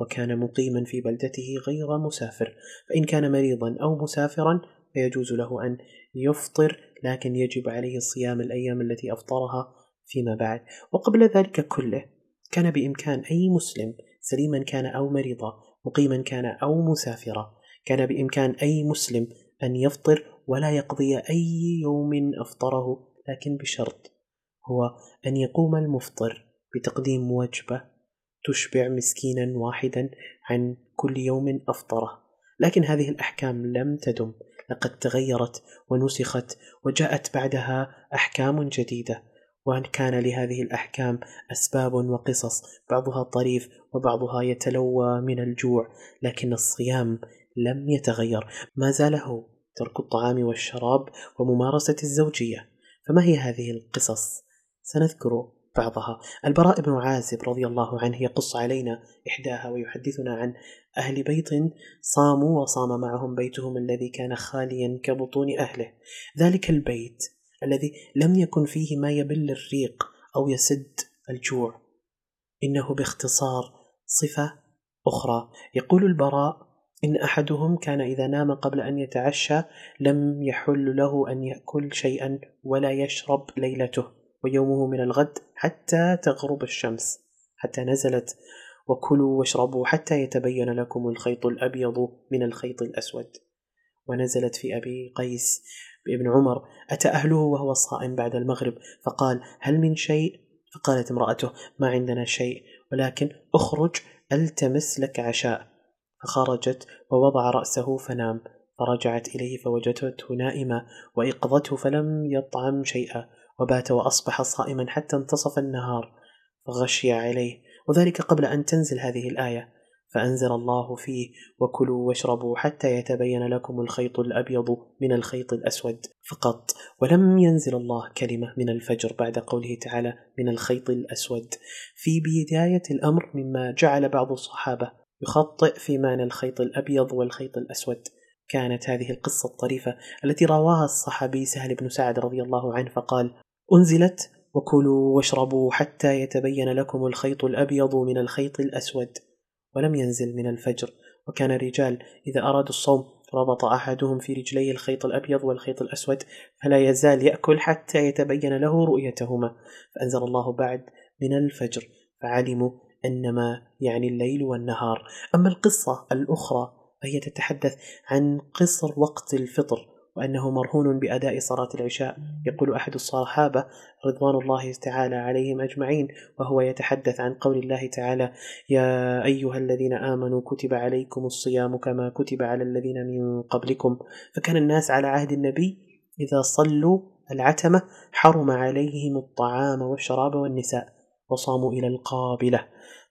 Speaker 3: وكان مقيما في بلدته غير مسافر فإن كان مريضا أو مسافرا فيجوز له أن يفطر لكن يجب عليه الصيام الأيام التي أفطرها فيما بعد وقبل ذلك كله كان بإمكان أي مسلم سليما كان أو مريضا مقيما كان أو مسافرا كان بإمكان أي مسلم أن يفطر ولا يقضي أي يوم أفطره لكن بشرط هو أن يقوم المفطر بتقديم وجبة تشبع مسكينا واحدا عن كل يوم أفطره لكن هذه الأحكام لم تدم لقد تغيرت ونسخت وجاءت بعدها أحكام جديدة وأن كان لهذه الأحكام أسباب وقصص بعضها طريف وبعضها يتلوى من الجوع لكن الصيام لم يتغير ما زال هو ترك الطعام والشراب وممارسة الزوجية فما هي هذه القصص سنذكر بعضها البراء بن عازب رضي الله عنه يقص علينا إحداها ويحدثنا عن أهل بيت صاموا وصام معهم بيتهم الذي كان خاليا كبطون أهله ذلك البيت الذي لم يكن فيه ما يبل الريق أو يسد الجوع إنه باختصار صفة أخرى يقول البراء إن أحدهم كان إذا نام قبل أن يتعشى لم يحل له أن يأكل شيئا ولا يشرب ليلته ويومه من الغد حتى تغرب الشمس حتى نزلت وكلوا واشربوا حتى يتبين لكم الخيط الأبيض من الخيط الأسود ونزلت في أبي قيس بابن عمر أتى أهله وهو صائم بعد المغرب فقال هل من شيء؟ فقالت امرأته ما عندنا شيء ولكن اخرج التمس لك عشاء فخرجت ووضع رأسه فنام فرجعت إليه فوجدته نائمة وإيقظته فلم يطعم شيئا وبات وأصبح صائما حتى انتصف النهار فغشي عليه وذلك قبل أن تنزل هذه الآية فأنزل الله فيه وكلوا واشربوا حتى يتبين لكم الخيط الأبيض من الخيط الأسود فقط ولم ينزل الله كلمة من الفجر بعد قوله تعالى من الخيط الأسود في بداية الأمر مما جعل بعض الصحابة يخطئ في معنى الخيط الأبيض والخيط الأسود كانت هذه القصة الطريفة التي رواها الصحابي سهل بن سعد رضي الله عنه فقال أنزلت وكلوا واشربوا حتى يتبين لكم الخيط الأبيض من الخيط الأسود ولم ينزل من الفجر وكان الرجال إذا أرادوا الصوم ربط أحدهم في رجلي الخيط الأبيض والخيط الأسود فلا يزال يأكل حتى يتبين له رؤيتهما فأنزل الله بعد من الفجر فعلموا أنما يعني الليل والنهار أما القصة الأخرى فهي تتحدث عن قصر وقت الفطر وأنه مرهون بأداء صلاة العشاء يقول أحد الصحابة رضوان الله تعالى عليهم أجمعين وهو يتحدث عن قول الله تعالى يا أيها الذين آمنوا كتب عليكم الصيام كما كتب على الذين من قبلكم فكان الناس على عهد النبي إذا صلوا العتمة حرم عليهم الطعام والشراب والنساء وصاموا إلى القابلة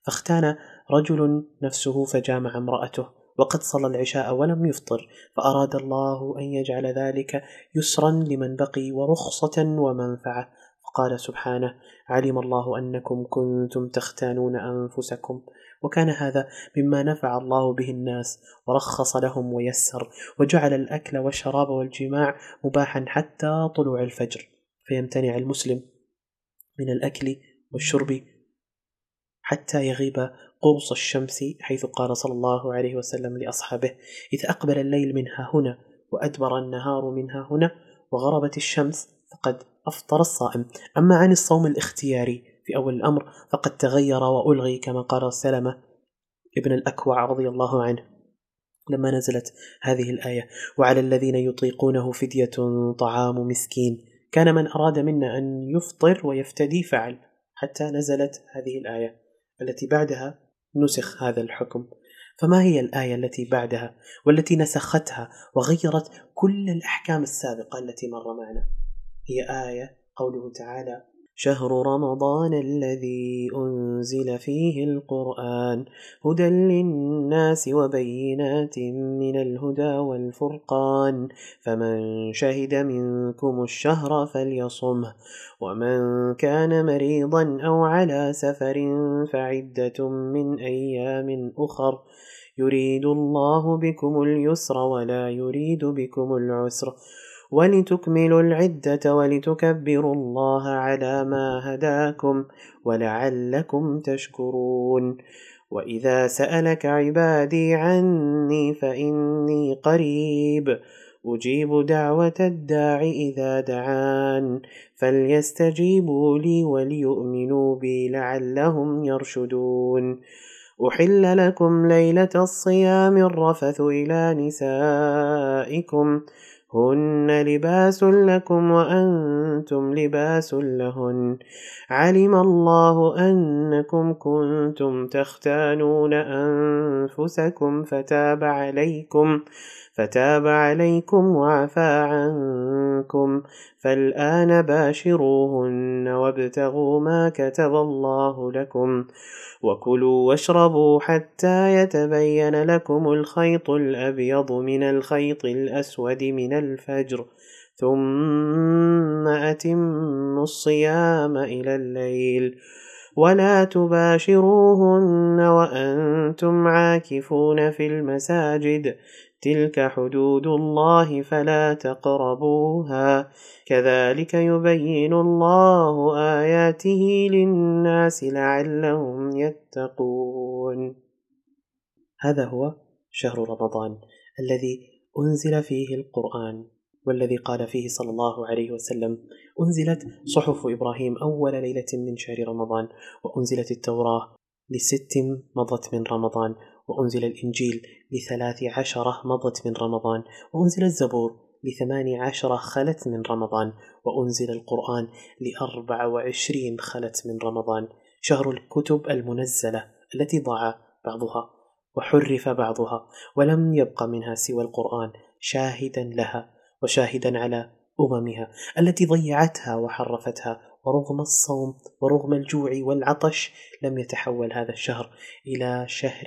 Speaker 3: فاختان رجل نفسه فجامع امرأته وقد صلى العشاء ولم يفطر فأراد الله أن يجعل ذلك يسرا لمن بقي ورخصة ومنفعة فقال سبحانه علم الله أنكم كنتم تختانون أنفسكم وكان هذا مما نفع الله به الناس ورخص لهم ويسر وجعل الأكل والشراب والجماع مباحا حتى طلوع الفجر فيمتنع المسلم من الأكل والشرب حتى يغيب قرص الشمس حيث قال صلى الله عليه وسلم لأصحابه إذا أقبل الليل منها هنا وأدبر النهار منها هنا وغربت الشمس فقد أفطر الصائم أما عن الصوم الاختياري في أول الأمر فقد تغير وألغي كما قال سلمة ابن الأكوع رضي الله عنه لما نزلت هذه الآية وعلى الذين يطيقونه فدية طعام مسكين كان من أراد منا أن يفطر ويفتدي فعل حتى نزلت هذه الآية التي بعدها نسخ هذا الحكم فما هي الآية التي بعدها والتي نسختها وغيرت كل الأحكام السابقة التي مر معنا هي آية قوله تعالى شهر رمضان الذي أنزل فيه القرآن هدى للناس وبينات من الهدى والفرقان فمن شهد منكم الشهر فليصمه ومن كان مريضا أو على سفر فعدة من أيام أخر يريد الله بكم اليسر ولا يريد بكم العسر ولتكملوا العدة ولتكبروا الله على ما هداكم ولعلكم تشكرون وإذا سألك عبادي عني فإني قريب أجيب دعوة الداع إذا دعان فليستجيبوا لي وليؤمنوا بي لعلهم يرشدون أحل لكم ليلة الصيام الرفث إلى نسائكم ۖ هن لباس لكم وأنتم لباس لهن علم الله أنكم كنتم تختانون أنفسكم فتاب عليكم فتاب عليكم وعفى عنكم فالآن باشروهن وابتغوا ما كتب الله لكم وكلوا واشربوا حتى يتبين لكم الخيط الأبيض من الخيط الأسود من الفجر ثم أتموا الصيام إلى الليل ولا تباشروهن وأنتم عاكفون في المساجد تلك حدود الله فلا تقربوها كذلك يبين الله آياته للناس لعلهم يتقون هذا هو شهر رمضان الذي أنزل فيه القرآن والذي قال فيه صلى الله عليه وسلم أنزلت صحف إبراهيم أول ليلة من شهر رمضان وأنزلت التوراة لست مضت من رمضان وأنزل الإنجيل لثلاث عشرة مضت من رمضان وأنزل الزبور لثماني عشرة خلت من رمضان وأنزل القرآن لأربع وعشرين خلت من رمضان شهر الكتب المنزلة التي ضاع بعضها وحرف بعضها ولم يبق منها سوى القرآن شاهدا لها وشاهدا على أممها التي ضيعتها وحرفتها ورغم الصوم ورغم الجوع والعطش لم يتحول هذا الشهر إلى شهر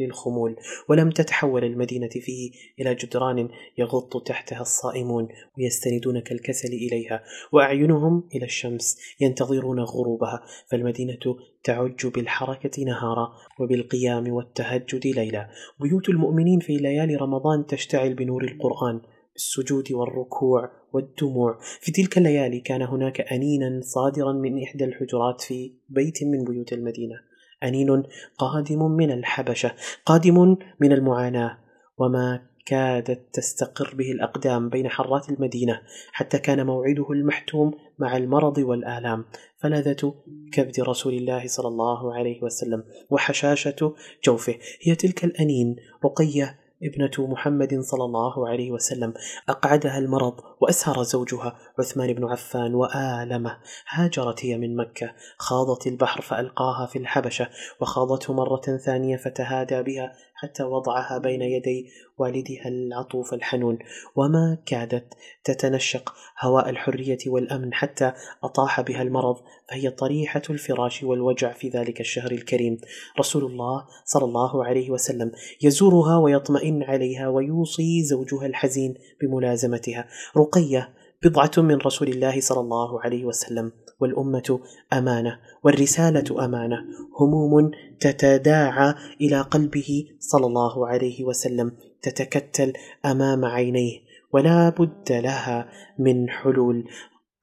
Speaker 3: للخمول ولم تتحول المدينة فيه إلى جدران يغط تحتها الصائمون ويستندون كالكسل إليها وأعينهم إلى الشمس ينتظرون غروبها فالمدينة تعج بالحركة نهارا وبالقيام والتهجد ليلا بيوت المؤمنين في ليالي رمضان تشتعل بنور القرآن السجود والركوع والدموع في تلك الليالي كان هناك أنينا صادرا من إحدى الحجرات في بيت من بيوت المدينة أنين قادم من الحبشة قادم من المعاناة وما كادت تستقر به الأقدام بين حرات المدينة حتى كان موعده المحتوم مع المرض والآلام فلذة كبد رسول الله صلى الله عليه وسلم وحشاشة جوفه هي تلك الأنين رقية ابنة محمد صلى الله عليه وسلم أقعدها المرض وأسهر زوجها عثمان بن عفان وآلمه هاجرت هي من مكة خاضت البحر فألقاها في الحبشة وخاضته مرة ثانية فتهادى بها حتى وضعها بين يدي والدها العطوف الحنون وما كادت تتنشق هواء الحريه والامن حتى اطاح بها المرض فهي طريحه الفراش والوجع في ذلك الشهر الكريم رسول الله صلى الله عليه وسلم يزورها ويطمئن عليها ويوصي زوجها الحزين بملازمتها رقيه بضعة من رسول الله صلى الله عليه وسلم والأمة أمانة والرسالة أمانة هموم تتداعى إلى قلبه صلى الله عليه وسلم تتكتل أمام عينيه ولا بد لها من حلول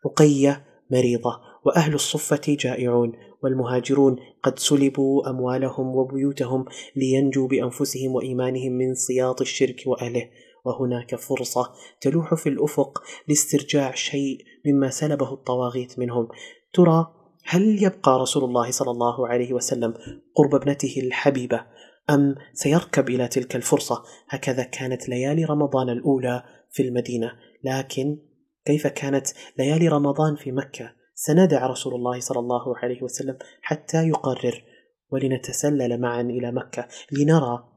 Speaker 3: رقية مريضة وأهل الصفة جائعون والمهاجرون قد سلبوا أموالهم وبيوتهم لينجوا بأنفسهم وإيمانهم من سياط الشرك وأهله وهناك فرصة تلوح في الأفق لاسترجاع شيء مما سلبه الطواغيت منهم ترى هل يبقى رسول الله صلى الله عليه وسلم قرب ابنته الحبيبة أم سيركب إلى تلك الفرصة هكذا كانت ليالي رمضان الأولى في المدينة لكن كيف كانت ليالي رمضان في مكة سندع رسول الله صلى الله عليه وسلم حتى يقرر ولنتسلل معا إلى مكة لنرى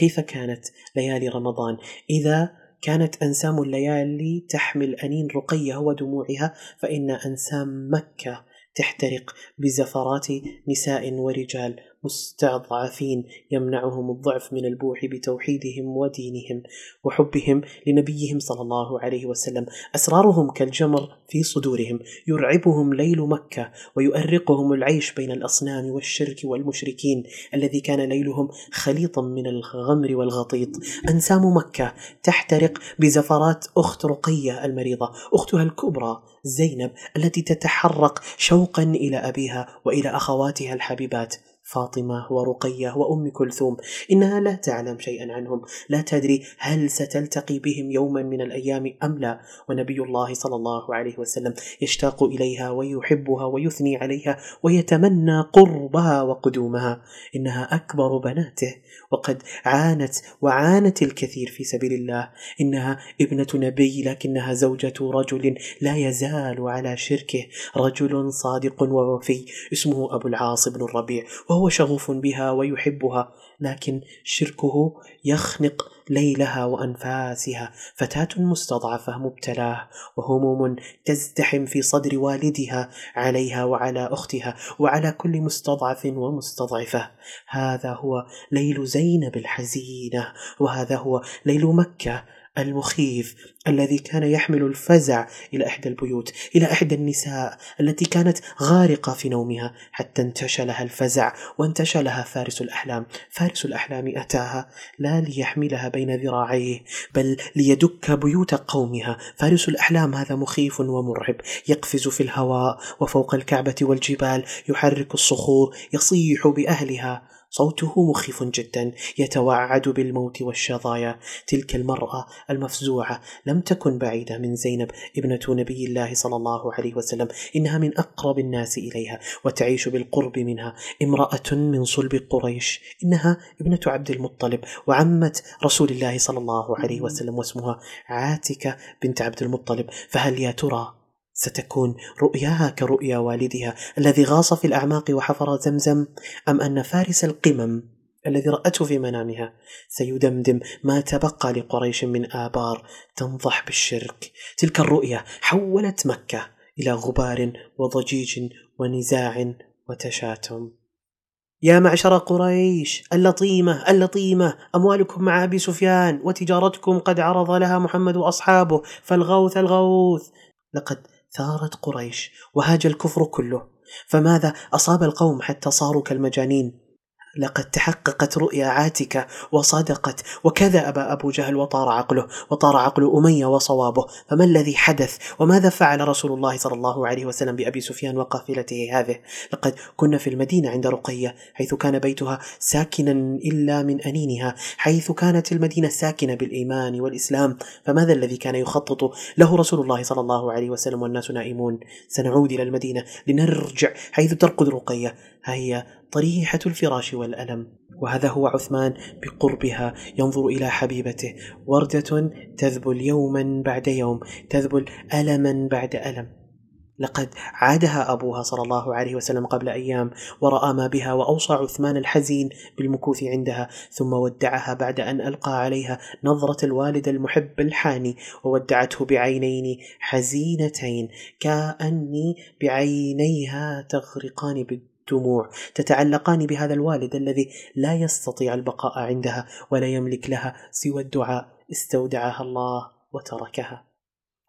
Speaker 3: كيف كانت ليالي رمضان إذا كانت أنسام الليالي تحمل أنين رقيها ودموعها فإن أنسام مكة تحترق بزفرات نساء ورجال مستضعفين يمنعهم الضعف من البوح بتوحيدهم ودينهم وحبهم لنبيهم صلى الله عليه وسلم اسرارهم كالجمر في صدورهم يرعبهم ليل مكه ويؤرقهم العيش بين الاصنام والشرك والمشركين الذي كان ليلهم خليطا من الغمر والغطيط انسام مكه تحترق بزفرات اخت رقيه المريضه اختها الكبرى زينب التي تتحرق شوقا الى ابيها والى اخواتها الحبيبات فاطمة ورقية وأم كلثوم إنها لا تعلم شيئا عنهم لا تدري هل ستلتقي بهم يوما من الأيام أم لا ونبي الله صلى الله عليه وسلم يشتاق إليها ويحبها ويثني عليها ويتمنى قربها وقدومها إنها أكبر بناته وقد عانت وعانت الكثير في سبيل الله إنها ابنة نبي لكنها زوجة رجل لا يزال على شركه رجل صادق ووفي اسمه أبو العاص بن الربيع وهو وهو شغوف بها ويحبها لكن شركه يخنق ليلها وانفاسها فتاه مستضعفه مبتلاه وهموم تزدحم في صدر والدها عليها وعلى اختها وعلى كل مستضعف ومستضعفه هذا هو ليل زينب الحزينه وهذا هو ليل مكه المخيف الذي كان يحمل الفزع الى احدى البيوت الى احدى النساء التي كانت غارقه في نومها حتى انتشى لها الفزع وانتشى لها فارس الاحلام فارس الاحلام اتاها لا ليحملها بين ذراعيه بل ليدك بيوت قومها فارس الاحلام هذا مخيف ومرعب يقفز في الهواء وفوق الكعبه والجبال يحرك الصخور يصيح باهلها صوته مخيف جدا يتوعد بالموت والشظايا تلك المراه المفزوعه لم تكن بعيدة من زينب ابنة نبي الله صلى الله عليه وسلم إنها من أقرب الناس إليها وتعيش بالقرب منها امرأة من صلب قريش إنها ابنة عبد المطلب وعمة رسول الله صلى الله عليه وسلم واسمها عاتكة بنت عبد المطلب فهل يا ترى ستكون رؤياها كرؤيا والدها الذي غاص في الأعماق وحفر زمزم أم أن فارس القمم الذي رأته في منامها سيدمدم ما تبقى لقريش من آبار تنضح بالشرك تلك الرؤية حولت مكة إلى غبار وضجيج ونزاع وتشاتم يا معشر قريش اللطيمة اللطيمة أموالكم مع أبي سفيان وتجارتكم قد عرض لها محمد وأصحابه فالغوث الغوث لقد ثارت قريش وهاج الكفر كله فماذا أصاب القوم حتى صاروا كالمجانين لقد تحققت رؤيا عاتكة وصدقت وكذب أبو جهل وطار عقله وطار عقل أمية وصوابه فما الذي حدث وماذا فعل رسول الله صلى الله عليه وسلم بأبي سفيان وقافلته هذه لقد كنا في المدينة عند رقية حيث كان بيتها ساكنا إلا من أنينها حيث كانت المدينة ساكنة بالإيمان والإسلام فماذا الذي كان يخطط له رسول الله صلى الله عليه وسلم والناس نائمون سنعود إلى المدينة لنرجع حيث ترقد رقية ها هي طريحة الفراش والألم وهذا هو عثمان بقربها ينظر إلى حبيبته وردة تذبل يوما بعد يوم تذبل ألما بعد ألم لقد عادها أبوها صلى الله عليه وسلم قبل أيام ورأى ما بها وأوصى عثمان الحزين بالمكوث عندها ثم ودعها بعد أن ألقى عليها نظرة الوالد المحب الحاني وودعته بعينين حزينتين كأني بعينيها تغرقان بالدم الدموع تتعلقان بهذا الوالد الذي لا يستطيع البقاء عندها ولا يملك لها سوى الدعاء استودعها الله وتركها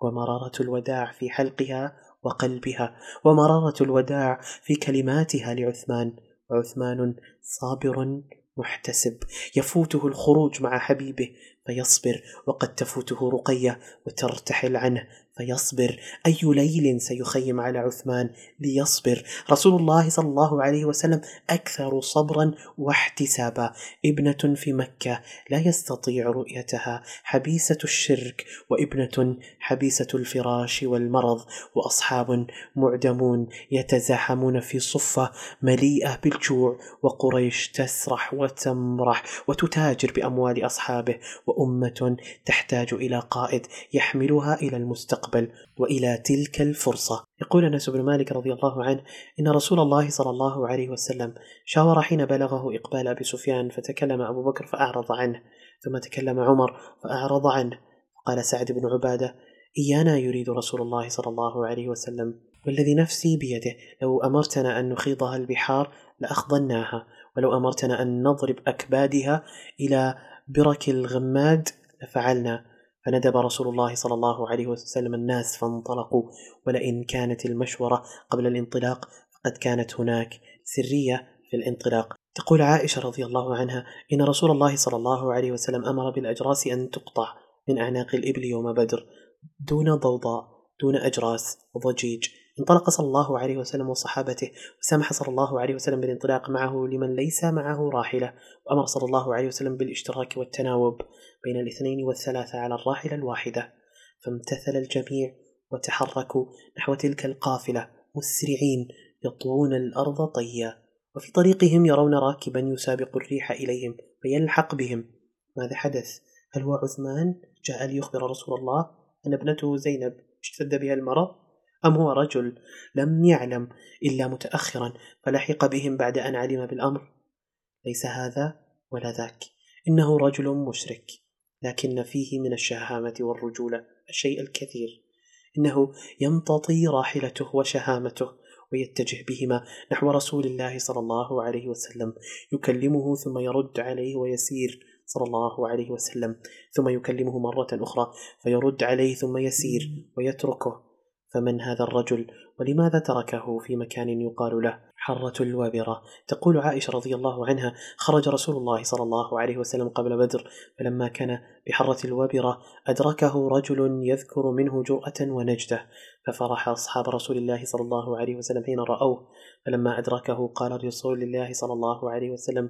Speaker 3: ومراره الوداع في حلقها وقلبها ومراره الوداع في كلماتها لعثمان عثمان صابر محتسب يفوته الخروج مع حبيبه فيصبر وقد تفوته رقيه وترتحل عنه فيصبر أي ليل سيخيم على عثمان ليصبر رسول الله صلى الله عليه وسلم أكثر صبرا واحتسابا ابنة في مكة لا يستطيع رؤيتها حبيسة الشرك وابنة حبيسة الفراش والمرض وأصحاب معدمون يتزاحمون في صفة مليئة بالجوع وقريش تسرح وتمرح وتتاجر بأموال أصحابه وأمة تحتاج إلى قائد يحملها إلى المستقبل المستقبل والى تلك الفرصه. يقول انس بن مالك رضي الله عنه ان رسول الله صلى الله عليه وسلم شاور حين بلغه اقبال ابي سفيان فتكلم ابو بكر فاعرض عنه، ثم تكلم عمر فاعرض عنه، قال سعد بن عباده: ايانا يريد رسول الله صلى الله عليه وسلم والذي نفسي بيده لو امرتنا ان نخيضها البحار لاخضناها ولو امرتنا ان نضرب اكبادها الى برك الغماد لفعلنا فندب رسول الله صلى الله عليه وسلم الناس فانطلقوا ولئن كانت المشورة قبل الانطلاق فقد كانت هناك سرية في الانطلاق تقول عائشة رضي الله عنها إن رسول الله صلى الله عليه وسلم أمر بالأجراس أن تقطع من أعناق الإبل يوم بدر دون ضوضاء دون أجراس وضجيج انطلق صلى الله عليه وسلم وصحابته وسمح صلى الله عليه وسلم بالانطلاق معه لمن ليس معه راحلة وأمر صلى الله عليه وسلم بالاشتراك والتناوب بين الاثنين والثلاثة على الراحلة الواحدة فامتثل الجميع وتحركوا نحو تلك القافلة مسرعين يطوون الأرض طيا وفي طريقهم يرون راكبا يسابق الريح إليهم فيلحق بهم ماذا حدث؟ هل هو عثمان جاء ليخبر رسول الله أن ابنته زينب اشتد بها المرض؟ أم هو رجل لم يعلم إلا متأخرا فلحق بهم بعد أن علم بالأمر؟ ليس هذا ولا ذاك إنه رجل مشرك لكن فيه من الشهامة والرجولة الشيء الكثير إنه يمتطي راحلته وشهامته ويتجه بهما نحو رسول الله صلى الله عليه وسلم يكلمه ثم يرد عليه ويسير صلى الله عليه وسلم ثم يكلمه مرة أخرى فيرد عليه ثم يسير ويتركه فمن هذا الرجل ولماذا تركه في مكان يقال له حرة الوابرة تقول عائشة رضي الله عنها خرج رسول الله صلى الله عليه وسلم قبل بدر فلما كان بحرة الوابرة أدركه رجل يذكر منه جرأة ونجدة ففرح أصحاب رسول الله صلى الله عليه وسلم حين رأوه فلما أدركه قال رسول الله صلى الله عليه وسلم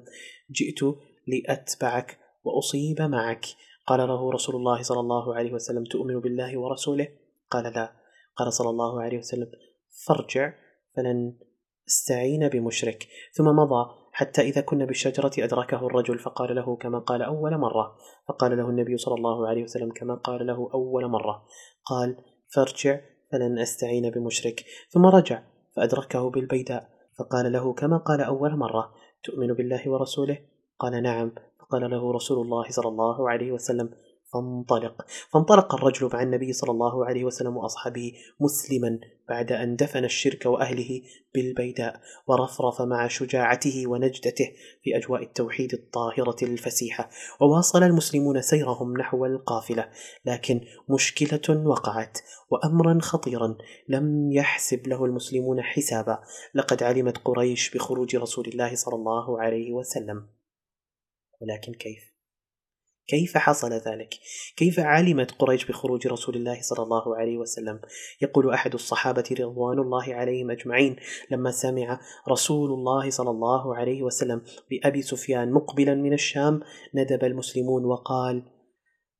Speaker 3: جئت لأتبعك وأصيب معك قال له رسول الله صلى الله عليه وسلم تؤمن بالله ورسوله قال لا قال صلى الله عليه وسلم فارجع فلن استعين بمشرك ثم مضى حتى إذا كنا بالشجرة أدركه الرجل فقال له كما قال أول مرة فقال له النبي صلى الله عليه وسلم كما قال له أول مرة قال فارجع فلن أستعين بمشرك ثم رجع فأدركه بالبيداء فقال له كما قال أول مرة تؤمن بالله ورسوله قال نعم فقال له رسول الله صلى الله عليه وسلم فانطلق فانطلق الرجل مع النبي صلى الله عليه وسلم وأصحابه مسلما بعد أن دفن الشرك وأهله بالبيداء ورفرف مع شجاعته ونجدته في أجواء التوحيد الطاهرة الفسيحة وواصل المسلمون سيرهم نحو القافلة لكن مشكلة وقعت وأمرا خطيرا لم يحسب له المسلمون حسابا لقد علمت قريش بخروج رسول الله صلى الله عليه وسلم ولكن كيف كيف حصل ذلك؟ كيف علمت قريش بخروج رسول الله صلى الله عليه وسلم؟ يقول أحد الصحابة رضوان الله عليهم أجمعين لما سمع رسول الله صلى الله عليه وسلم بأبي سفيان مقبلا من الشام ندب المسلمون وقال: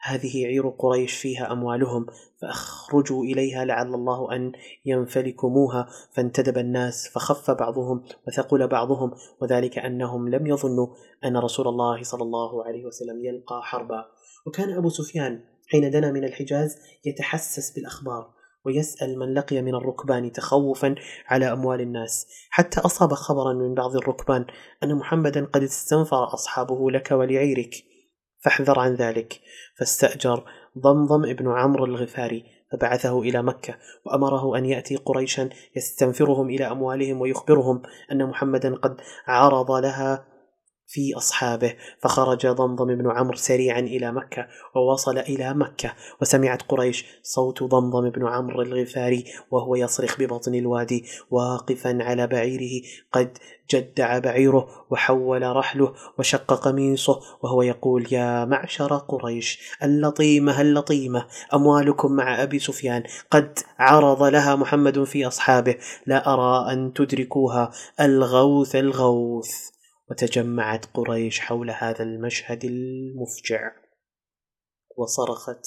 Speaker 3: هذه عير قريش فيها أموالهم فأخرجوا إليها لعل الله أن ينفلكموها فانتدب الناس فخف بعضهم وثقل بعضهم وذلك أنهم لم يظنوا أن رسول الله صلى الله عليه وسلم يلقى حربا وكان أبو سفيان حين دنا من الحجاز يتحسس بالأخبار ويسأل من لقي من الركبان تخوفا على أموال الناس حتى أصاب خبرا من بعض الركبان أن محمدا قد استنفر أصحابه لك ولعيرك فاحذر عن ذلك فاستأجر ضمضم ابن عمرو الغفاري فبعثه إلى مكة وأمره أن يأتي قريشا يستنفرهم إلى أموالهم ويخبرهم أن محمدا قد عرض لها في أصحابه فخرج ضمضم بن عمرو سريعا إلى مكة ووصل إلى مكة وسمعت قريش صوت ضمضم بن عمرو الغفاري وهو يصرخ ببطن الوادي واقفا على بعيره قد جدع بعيره وحول رحله وشق قميصه وهو يقول يا معشر قريش اللطيمة اللطيمة أموالكم مع أبي سفيان قد عرض لها محمد في أصحابه لا أرى أن تدركوها الغوث الغوث وتجمعت قريش حول هذا المشهد المفجع وصرخت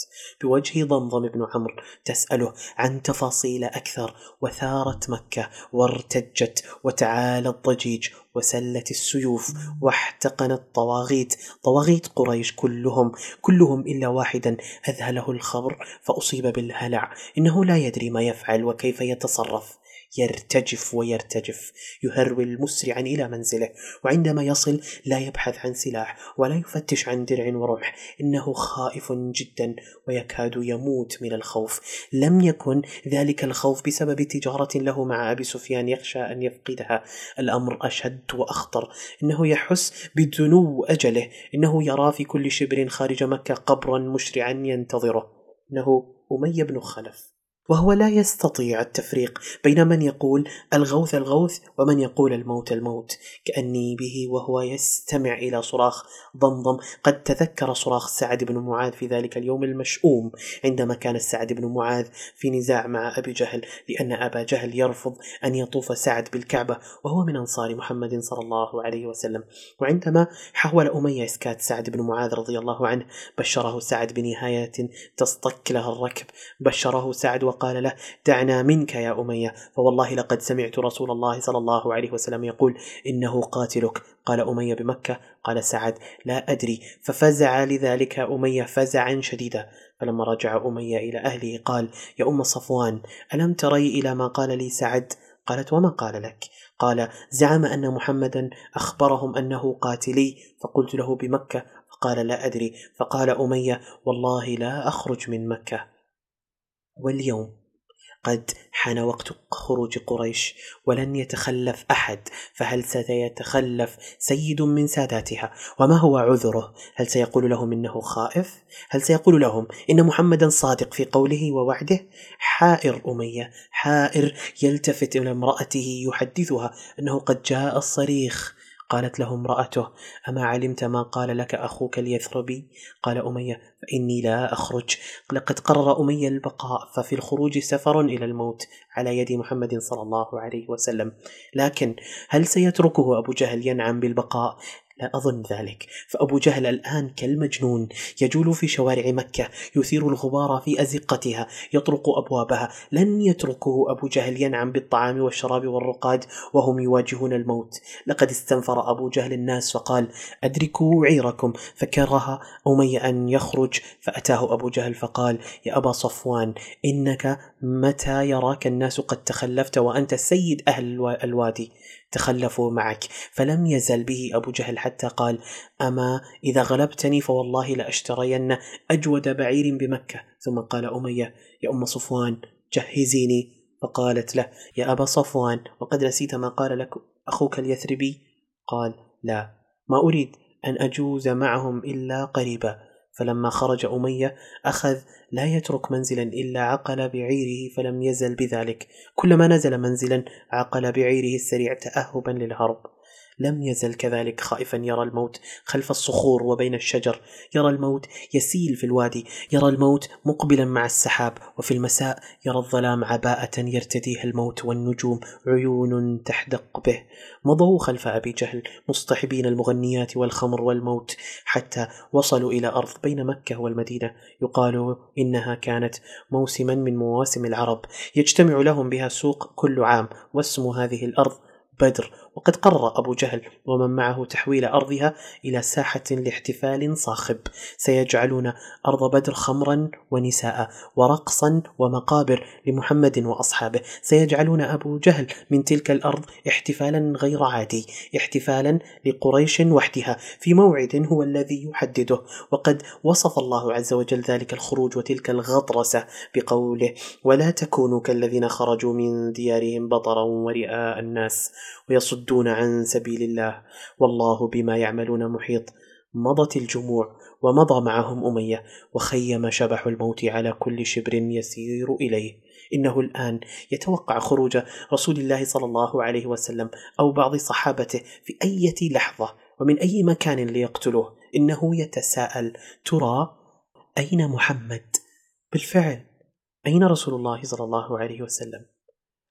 Speaker 3: بوجه ضمضم بن عمرو تسأله عن تفاصيل أكثر وثارت مكة وارتجت وتعالى الضجيج وسلت السيوف واحتقن الطواغيت طواغيت قريش كلهم كلهم إلا واحدا أذهله الخبر فأصيب بالهلع إنه لا يدري ما يفعل وكيف يتصرف يرتجف ويرتجف يهرول المسرعا إلى منزله وعندما يصل لا يبحث عن سلاح ولا يفتش عن درع ورمح إنه خائف جدا ويكاد يموت من الخوف لم يكن ذلك الخوف بسبب تجارة له مع أبي سفيان يخشى أن يفقدها الأمر أشد وأخطر إنه يحس بدنو أجله إنه يرى في كل شبر خارج مكة قبرا مشرعا ينتظره إنه أمية بن خلف وهو لا يستطيع التفريق بين من يقول الغوث الغوث ومن يقول الموت الموت كأني به وهو يستمع إلى صراخ ضمضم قد تذكر صراخ سعد بن معاذ في ذلك اليوم المشؤوم عندما كان سعد بن معاذ في نزاع مع أبي جهل لأن أبا جهل يرفض أن يطوف سعد بالكعبة وهو من أنصار محمد صلى الله عليه وسلم وعندما حاول أمية إسكات سعد بن معاذ رضي الله عنه بشره سعد بنهايات تصطك لها الركب بشره سعد وقال له دعنا منك يا أمية فوالله لقد سمعت رسول الله صلى الله عليه وسلم يقول إنه قاتلك قال أمية بمكة قال سعد لا أدري ففزع لذلك أمية فزعا شديدا فلما رجع أمية إلى أهله قال يا أم صفوان ألم تري إلى ما قال لي سعد قالت وما قال لك قال زعم أن محمدا أخبرهم أنه قاتلي فقلت له بمكة فقال لا أدري فقال أمية والله لا أخرج من مكة واليوم قد حان وقت خروج قريش ولن يتخلف احد فهل سيتخلف سيد من ساداتها وما هو عذره هل سيقول لهم انه خائف هل سيقول لهم ان محمدا صادق في قوله ووعده حائر اميه حائر يلتفت الى امراته يحدثها انه قد جاء الصريخ قالت له امرأته أما علمت ما قال لك أخوك اليثربي قال أمية فإني لا أخرج لقد قرر أمية البقاء ففي الخروج سفر إلى الموت على يد محمد صلى الله عليه وسلم لكن هل سيتركه أبو جهل ينعم بالبقاء لا أظن ذلك فأبو جهل الآن كالمجنون يجول في شوارع مكة يثير الغبار في أزقتها يطرق أبوابها لن يتركه أبو جهل ينعم بالطعام والشراب والرقاد وهم يواجهون الموت لقد استنفر أبو جهل الناس فقال أدركوا عيركم فكره أمي أن يخرج فأتاه أبو جهل فقال يا أبا صفوان إنك متى يراك الناس قد تخلفت وأنت سيد أهل الوادي تخلفوا معك فلم يزل به أبو جهل حتى قال أما إذا غلبتني فوالله لأشترين أجود بعير بمكة ثم قال أمية يا أم صفوان جهزيني فقالت له يا أبا صفوان وقد نسيت ما قال لك أخوك اليثربي قال لا ما أريد أن أجوز معهم إلا قريبا فلما خرج أمية أخذ لا يترك منزلا إلا عقل بعيره فلم يزل بذلك كلما نزل منزلا عقل بعيره السريع تأهبا للهرب لم يزل كذلك خائفا يرى الموت خلف الصخور وبين الشجر يرى الموت يسيل في الوادي يرى الموت مقبلا مع السحاب وفي المساء يرى الظلام عباءة يرتديها الموت والنجوم عيون تحدق به مضوا خلف أبي جهل مصطحبين المغنيات والخمر والموت حتى وصلوا إلى أرض بين مكة والمدينة يقال إنها كانت موسما من مواسم العرب يجتمع لهم بها سوق كل عام واسم هذه الأرض بدر وقد قرر أبو جهل ومن معه تحويل أرضها إلى ساحة لاحتفال صاخب سيجعلون أرض بدر خمرا ونساء ورقصا ومقابر لمحمد وأصحابه سيجعلون أبو جهل من تلك الأرض احتفالا غير عادي احتفالا لقريش وحدها في موعد هو الذي يحدده وقد وصف الله عز وجل ذلك الخروج وتلك الغطرسة بقوله ولا تكونوا كالذين خرجوا من ديارهم بطرا ورئاء الناس ويصد يصدون عن سبيل الله والله بما يعملون محيط مضت الجموع ومضى معهم أمية وخيم شبح الموت على كل شبر يسير إليه إنه الآن يتوقع خروج رسول الله صلى الله عليه وسلم أو بعض صحابته في أي لحظة ومن أي مكان ليقتلوه إنه يتساءل ترى أين محمد؟ بالفعل أين رسول الله صلى الله عليه وسلم؟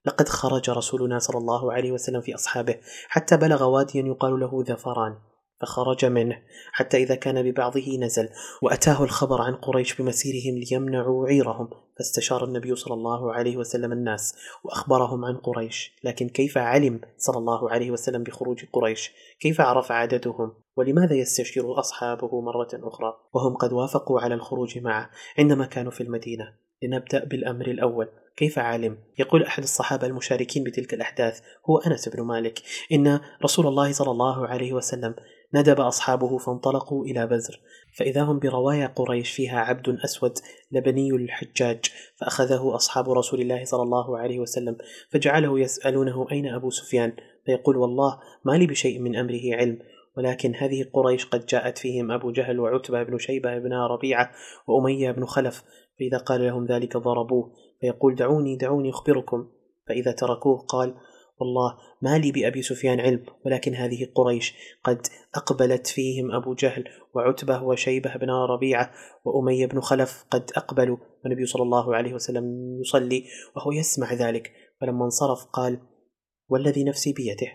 Speaker 3: لقد خرج رسولنا صلى الله عليه وسلم في أصحابه حتى بلغ واديا يقال له ذفران فخرج منه حتى إذا كان ببعضه نزل وأتاه الخبر عن قريش بمسيرهم ليمنعوا عيرهم فاستشار النبي صلى الله عليه وسلم الناس وأخبرهم عن قريش لكن كيف علم صلى الله عليه وسلم بخروج قريش كيف عرف عددهم ولماذا يستشير أصحابه مرة أخرى وهم قد وافقوا على الخروج معه عندما كانوا في المدينة لنبدأ بالأمر الأول كيف عالم؟ يقول أحد الصحابة المشاركين بتلك الأحداث هو أنس بن مالك إن رسول الله صلى الله عليه وسلم ندب أصحابه فانطلقوا إلى بزر فإذا هم بروايا قريش فيها عبد أسود لبني الحجاج فأخذه أصحاب رسول الله صلى الله عليه وسلم فجعله يسألونه أين أبو سفيان فيقول والله ما لي بشيء من أمره علم ولكن هذه قريش قد جاءت فيهم أبو جهل وعتبة بن شيبة بن ربيعة وأمية بن خلف فإذا قال لهم ذلك ضربوه فيقول دعوني دعوني أخبركم فإذا تركوه قال والله ما لي بأبي سفيان علم ولكن هذه قريش قد أقبلت فيهم أبو جهل وعتبة وشيبة بن ربيعة وأمية بن خلف قد أقبلوا والنبي صلى الله عليه وسلم يصلي وهو يسمع ذلك فلما انصرف قال والذي نفسي بيده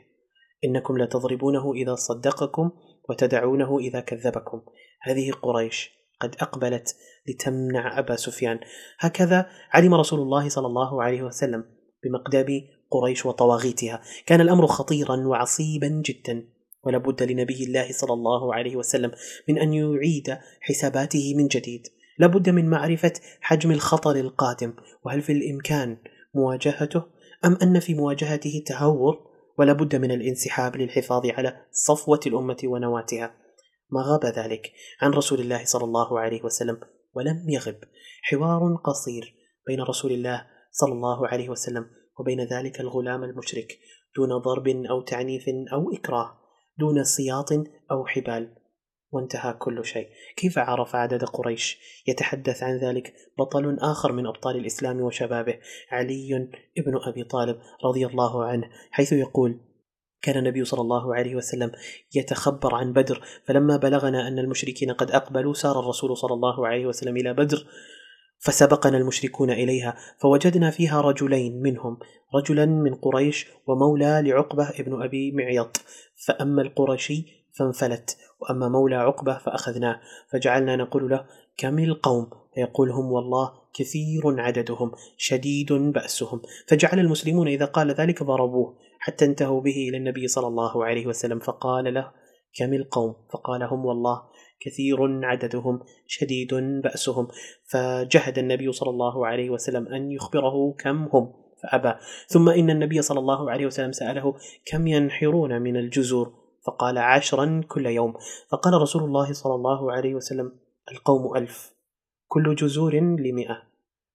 Speaker 3: إنكم لتضربونه إذا صدقكم وتدعونه إذا كذبكم هذه قريش قد أقبلت لتمنع أبا سفيان هكذا علم رسول الله صلى الله عليه وسلم بمقدام قريش وطواغيتها كان الأمر خطيرا وعصيبا جدا ولابد لنبي الله صلى الله عليه وسلم من أن يعيد حساباته من جديد لابد من معرفة حجم الخطر القادم وهل في الإمكان مواجهته أم أن في مواجهته تهور ولابد من الانسحاب للحفاظ على صفوة الأمة ونواتها ما غاب ذلك عن رسول الله صلى الله عليه وسلم ولم يغب حوار قصير بين رسول الله صلى الله عليه وسلم وبين ذلك الغلام المشرك دون ضرب او تعنيف او اكراه دون سياط او حبال وانتهى كل شيء كيف عرف عدد قريش يتحدث عن ذلك بطل آخر من أبطال الإسلام وشبابه علي بن أبي طالب رضي الله عنه حيث يقول كان النبي صلى الله عليه وسلم يتخبر عن بدر فلما بلغنا أن المشركين قد أقبلوا سار الرسول صلى الله عليه وسلم إلى بدر فسبقنا المشركون إليها فوجدنا فيها رجلين منهم رجلا من قريش ومولى لعقبة ابن أبي معيط فأما القرشي فانفلت وأما مولى عقبة فأخذناه فجعلنا نقول له كم القوم فيقول هم والله كثير عددهم شديد بأسهم فجعل المسلمون إذا قال ذلك ضربوه حتى انتهوا به إلى النبي صلى الله عليه وسلم فقال له كم القوم فقال هم والله كثير عددهم شديد بأسهم فجهد النبي صلى الله عليه وسلم أن يخبره كم هم فأبى ثم إن النبي صلى الله عليه وسلم سأله كم ينحرون من الجزر فقال عشرا كل يوم فقال رسول الله صلى الله عليه وسلم القوم ألف كل جزور لمئة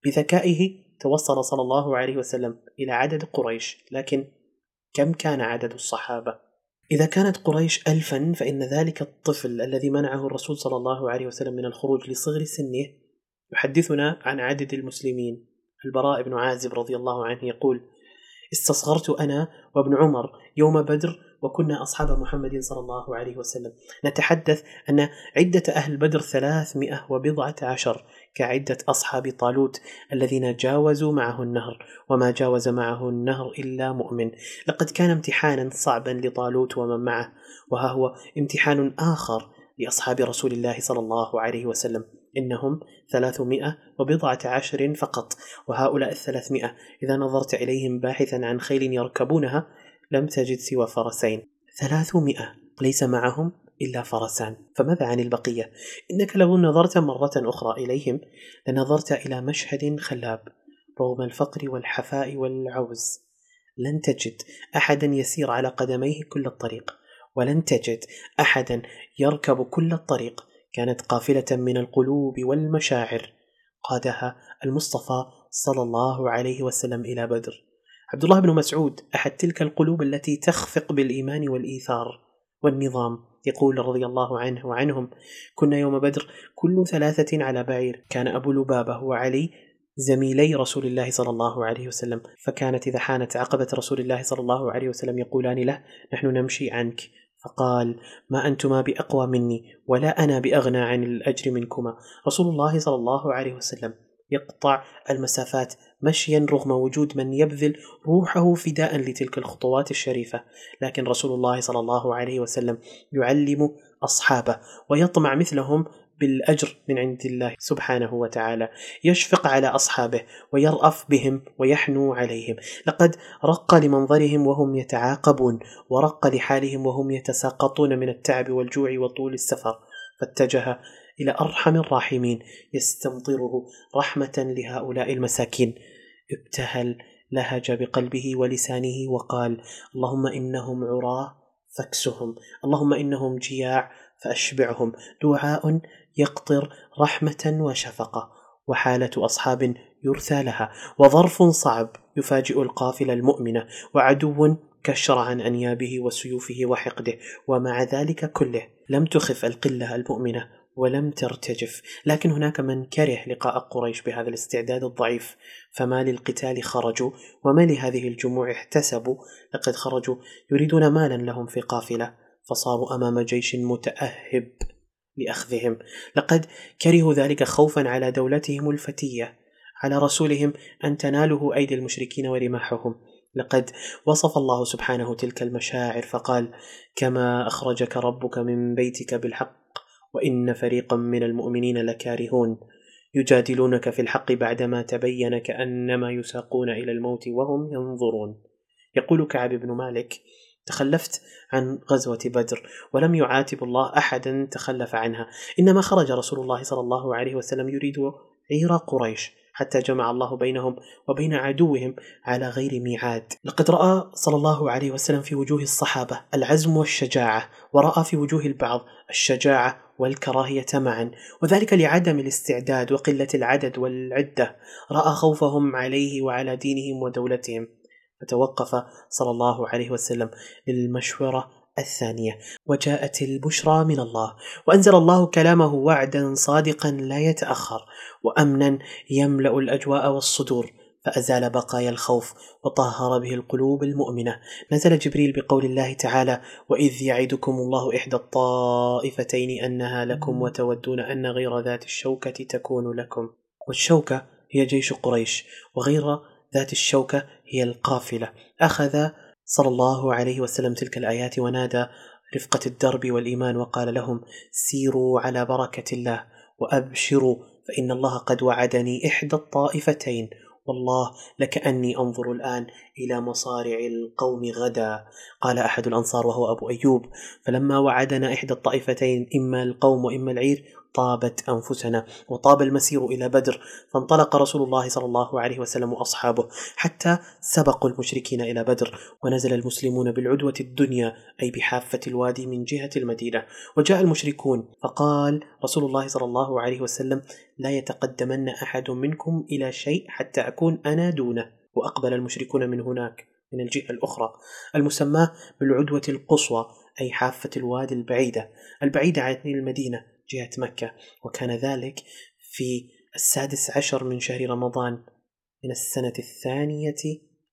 Speaker 3: بذكائه توصل صلى الله عليه وسلم إلى عدد قريش لكن كم كان عدد الصحابة إذا كانت قريش ألفا فإن ذلك الطفل الذي منعه الرسول صلى الله عليه وسلم من الخروج لصغر سنه يحدثنا عن عدد المسلمين البراء بن عازب رضي الله عنه يقول استصغرت أنا وابن عمر يوم بدر وكنا أصحاب محمد صلى الله عليه وسلم نتحدث أن عدة أهل بدر ثلاثمائة وبضعة عشر كعدة أصحاب طالوت الذين جاوزوا معه النهر وما جاوز معه النهر إلا مؤمن لقد كان امتحانا صعبا لطالوت ومن معه وها هو امتحان آخر لأصحاب رسول الله صلى الله عليه وسلم إنهم ثلاثمائة وبضعة عشر فقط وهؤلاء الثلاثمائة إذا نظرت إليهم باحثا عن خيل يركبونها لم تجد سوى فرسين ثلاثمائة ليس معهم إلا فرسان فماذا عن البقية؟ إنك لو نظرت مرة أخرى إليهم لنظرت إلى مشهد خلاب رغم الفقر والحفاء والعوز لن تجد أحدا يسير على قدميه كل الطريق ولن تجد أحدا يركب كل الطريق كانت قافلة من القلوب والمشاعر قادها المصطفى صلى الله عليه وسلم إلى بدر عبد الله بن مسعود أحد تلك القلوب التي تخفق بالإيمان والإيثار والنظام يقول رضي الله عنه وعنهم كنا يوم بدر كل ثلاثة على بعير كان أبو لبابة وعلي زميلي رسول الله صلى الله عليه وسلم فكانت إذا حانت عقبة رسول الله صلى الله عليه وسلم يقولان له نحن نمشي عنك فقال ما أنتما بأقوى مني ولا أنا بأغنى عن الأجر منكما رسول الله صلى الله عليه وسلم يقطع المسافات مشيا رغم وجود من يبذل روحه فداء لتلك الخطوات الشريفة لكن رسول الله صلى الله عليه وسلم يعلم أصحابه ويطمع مثلهم بالأجر من عند الله سبحانه وتعالى يشفق على أصحابه ويرأف بهم ويحنو عليهم لقد رق لمنظرهم وهم يتعاقبون ورق لحالهم وهم يتساقطون من التعب والجوع وطول السفر فاتجه إلى أرحم الراحمين يستمطره رحمة لهؤلاء المساكين ابتهل لهج بقلبه ولسانه وقال اللهم انهم عراه فاكسهم اللهم انهم جياع فاشبعهم دعاء يقطر رحمه وشفقه وحاله اصحاب يرثى لها وظرف صعب يفاجئ القافله المؤمنه وعدو كشر عن انيابه وسيوفه وحقده ومع ذلك كله لم تخف القله المؤمنه ولم ترتجف لكن هناك من كره لقاء قريش بهذا الاستعداد الضعيف فما للقتال خرجوا وما لهذه الجموع احتسبوا لقد خرجوا يريدون مالا لهم في قافلة فصاروا أمام جيش متأهب لأخذهم لقد كرهوا ذلك خوفا على دولتهم الفتية على رسولهم أن تناله أيدي المشركين ورماحهم لقد وصف الله سبحانه تلك المشاعر فقال كما أخرجك ربك من بيتك بالحق وإن فريقا من المؤمنين لكارهون يجادلونك في الحق بعدما تبين كأنما يساقون إلى الموت وهم ينظرون يقول كعب بن مالك تخلفت عن غزوة بدر ولم يعاتب الله أحدا تخلف عنها إنما خرج رسول الله صلى الله عليه وسلم يريد عير قريش حتى جمع الله بينهم وبين عدوهم على غير ميعاد لقد راى صلى الله عليه وسلم في وجوه الصحابه العزم والشجاعه وراى في وجوه البعض الشجاعه والكراهيه معا وذلك لعدم الاستعداد وقله العدد والعده راى خوفهم عليه وعلى دينهم ودولتهم فتوقف صلى الله عليه وسلم للمشوره الثانية وجاءت البشرى من الله وأنزل الله كلامه وعدا صادقا لا يتأخر وأمنا يملأ الأجواء والصدور فأزال بقايا الخوف وطهر به القلوب المؤمنة نزل جبريل بقول الله تعالى وإذ يعدكم الله إحدى الطائفتين أنها لكم وتودون أن غير ذات الشوكة تكون لكم والشوكة هي جيش قريش وغير ذات الشوكة هي القافلة أخذ صلى الله عليه وسلم تلك الآيات ونادى رفقة الدرب والإيمان وقال لهم سيروا على بركة الله وأبشروا فإن الله قد وعدني إحدى الطائفتين والله لكأني أنظر الآن إلى مصارع القوم غدا قال أحد الأنصار وهو أبو أيوب فلما وعدنا إحدى الطائفتين إما القوم وإما العير طابت انفسنا وطاب المسير الى بدر فانطلق رسول الله صلى الله عليه وسلم واصحابه حتى سبقوا المشركين الى بدر ونزل المسلمون بالعدوه الدنيا اي بحافه الوادي من جهه المدينه وجاء المشركون فقال رسول الله صلى الله عليه وسلم لا يتقدمن احد منكم الى شيء حتى اكون انا دونه واقبل المشركون من هناك من الجهه الاخرى المسماه بالعدوه القصوى أي حافة الوادي البعيدة البعيدة عن المدينة جهة مكة وكان ذلك في السادس عشر من شهر رمضان من السنة الثانية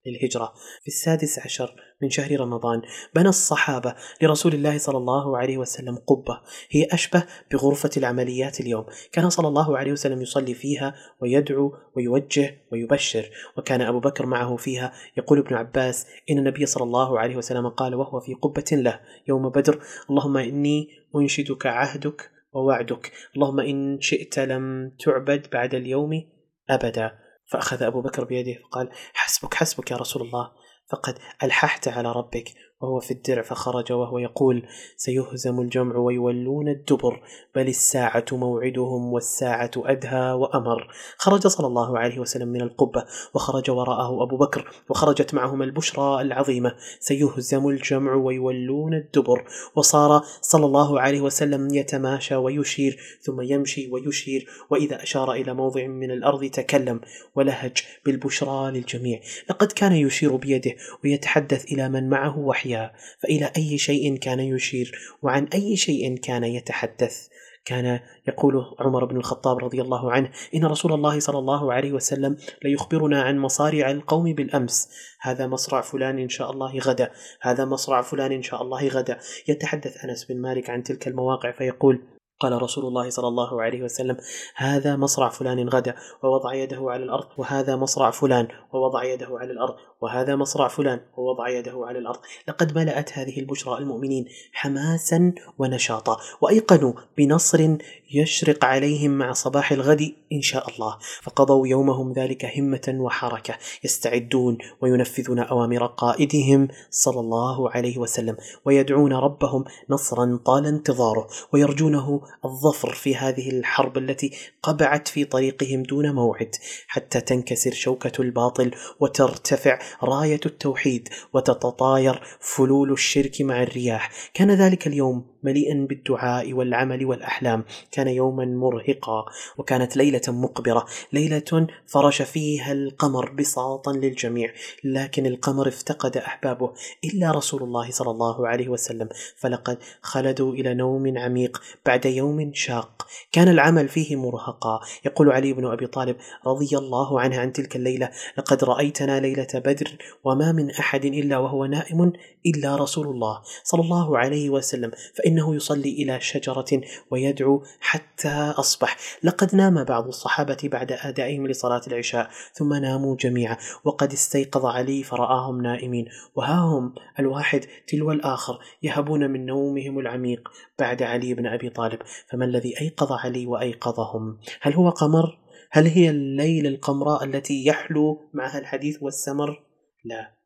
Speaker 3: للهجرة في السادس عشر من شهر رمضان بنى الصحابة لرسول الله صلى الله عليه وسلم قبة هي أشبه بغرفة العمليات اليوم كان صلى الله عليه وسلم يصلي فيها ويدعو ويوجه ويبشر وكان أبو بكر معه فيها يقول ابن عباس إن النبي صلى الله عليه وسلم قال وهو في قبة له يوم بدر اللهم إني أنشدك عهدك ووعدك اللهم إن شئت لم تعبد بعد اليوم أبدا فأخذ أبو بكر بيده فقال حسبك حسبك يا رسول الله فقد ألححت على ربك وهو في الدرع فخرج وهو يقول سيهزم الجمع ويولون الدبر بل الساعة موعدهم والساعة أدهى وأمر خرج صلى الله عليه وسلم من القبة وخرج وراءه أبو بكر وخرجت معهما البشرى العظيمة سيهزم الجمع ويولون الدبر وصار صلى الله عليه وسلم يتماشى ويشير ثم يمشي ويشير وإذا أشار إلى موضع من الأرض تكلم ولهج بالبشرى للجميع لقد كان يشير بيده ويتحدث إلى من معه وحيا يحيى فإلى أي شيء كان يشير وعن أي شيء كان يتحدث كان يقول عمر بن الخطاب رضي الله عنه إن رسول الله صلى الله عليه وسلم ليخبرنا عن مصارع القوم بالأمس هذا مصرع فلان إن شاء الله غدا هذا مصرع فلان إن شاء الله غدا يتحدث أنس بن مالك عن تلك المواقع فيقول قال رسول الله صلى الله عليه وسلم هذا مصرع فلان غدا ووضع يده على الأرض وهذا مصرع فلان ووضع يده على الأرض وهذا مصرع فلان ووضع يده على الأرض لقد ملأت هذه البشرى المؤمنين حماسا ونشاطا وأيقنوا بنصر يشرق عليهم مع صباح الغد إن شاء الله فقضوا يومهم ذلك همة وحركة يستعدون وينفذون أوامر قائدهم صلى الله عليه وسلم ويدعون ربهم نصرا طال انتظاره ويرجونه الظفر في هذه الحرب التي قبعت في طريقهم دون موعد حتى تنكسر شوكة الباطل وترتفع راية التوحيد وتتطاير فلول الشرك مع الرياح كان ذلك اليوم مليئا بالدعاء والعمل والأحلام كان يوما مرهقا وكانت ليلة مقبرة ليلة فرش فيها القمر بساطا للجميع لكن القمر افتقد أحبابه إلا رسول الله صلى الله عليه وسلم فلقد خلدوا إلى نوم عميق بعد يوم شاق كان العمل فيه مرهقا يقول علي بن أبي طالب رضي الله عنه عن تلك الليلة لقد رأيتنا ليلة بدر بدر وما من احد الا وهو نائم الا رسول الله صلى الله عليه وسلم فانه يصلي الى شجره ويدعو حتى اصبح لقد نام بعض الصحابه بعد ادائهم لصلاه العشاء ثم ناموا جميعا وقد استيقظ علي فراهم نائمين وها هم الواحد تلو الاخر يهبون من نومهم العميق بعد علي بن ابي طالب فما الذي ايقظ علي وايقظهم هل هو قمر هل هي الليل القمراء التي يحلو معها الحديث والسمر لا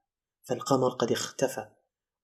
Speaker 3: فالقمر قد اختفى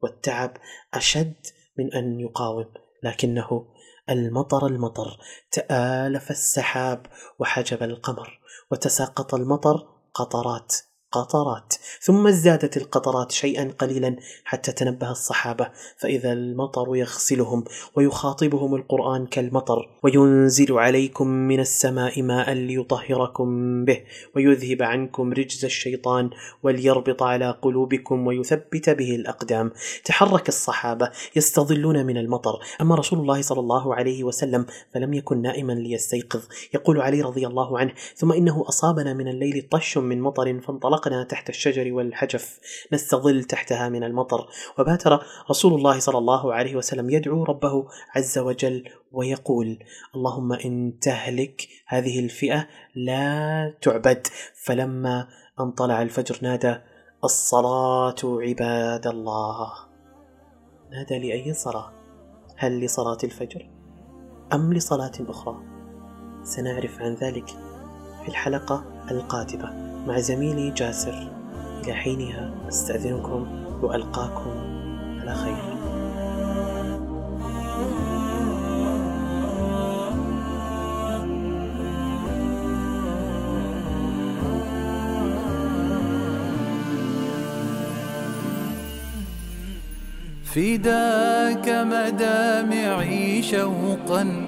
Speaker 3: والتعب أشد من أن يقاوم لكنه المطر المطر تآلف السحاب وحجب القمر وتساقط المطر قطرات قطرات ثم ازدادت القطرات شيئا قليلا حتى تنبه الصحابه فاذا المطر يغسلهم ويخاطبهم القران كالمطر وينزل عليكم من السماء ماء ليطهركم به ويذهب عنكم رجز الشيطان وليربط على قلوبكم ويثبت به الاقدام تحرك الصحابه يستظلون من المطر اما رسول الله صلى الله عليه وسلم فلم يكن نائما ليستيقظ يقول علي رضي الله عنه ثم انه اصابنا من الليل طش من مطر فانطلق أشرقنا تحت الشجر والحجف نستظل تحتها من المطر وبات رسول الله صلى الله عليه وسلم يدعو ربه عز وجل ويقول اللهم إن تهلك هذه الفئة لا تعبد فلما أن طلع الفجر نادى الصلاة عباد الله نادى لأي صلاة هل لصلاة الفجر أم لصلاة أخرى سنعرف عن ذلك في الحلقة القادمة مع زميلي جاسر إلى حينها أستأذنكم وألقاكم على خير فداك مدامعي شوقا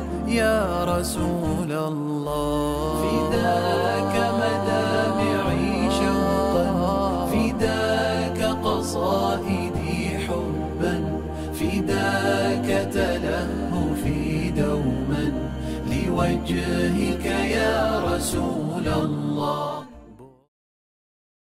Speaker 3: يا رسول الله فداك مدامعي شوقا فداك قصائدي حبا فداك تلهفي دوما لوجهك يا رسول الله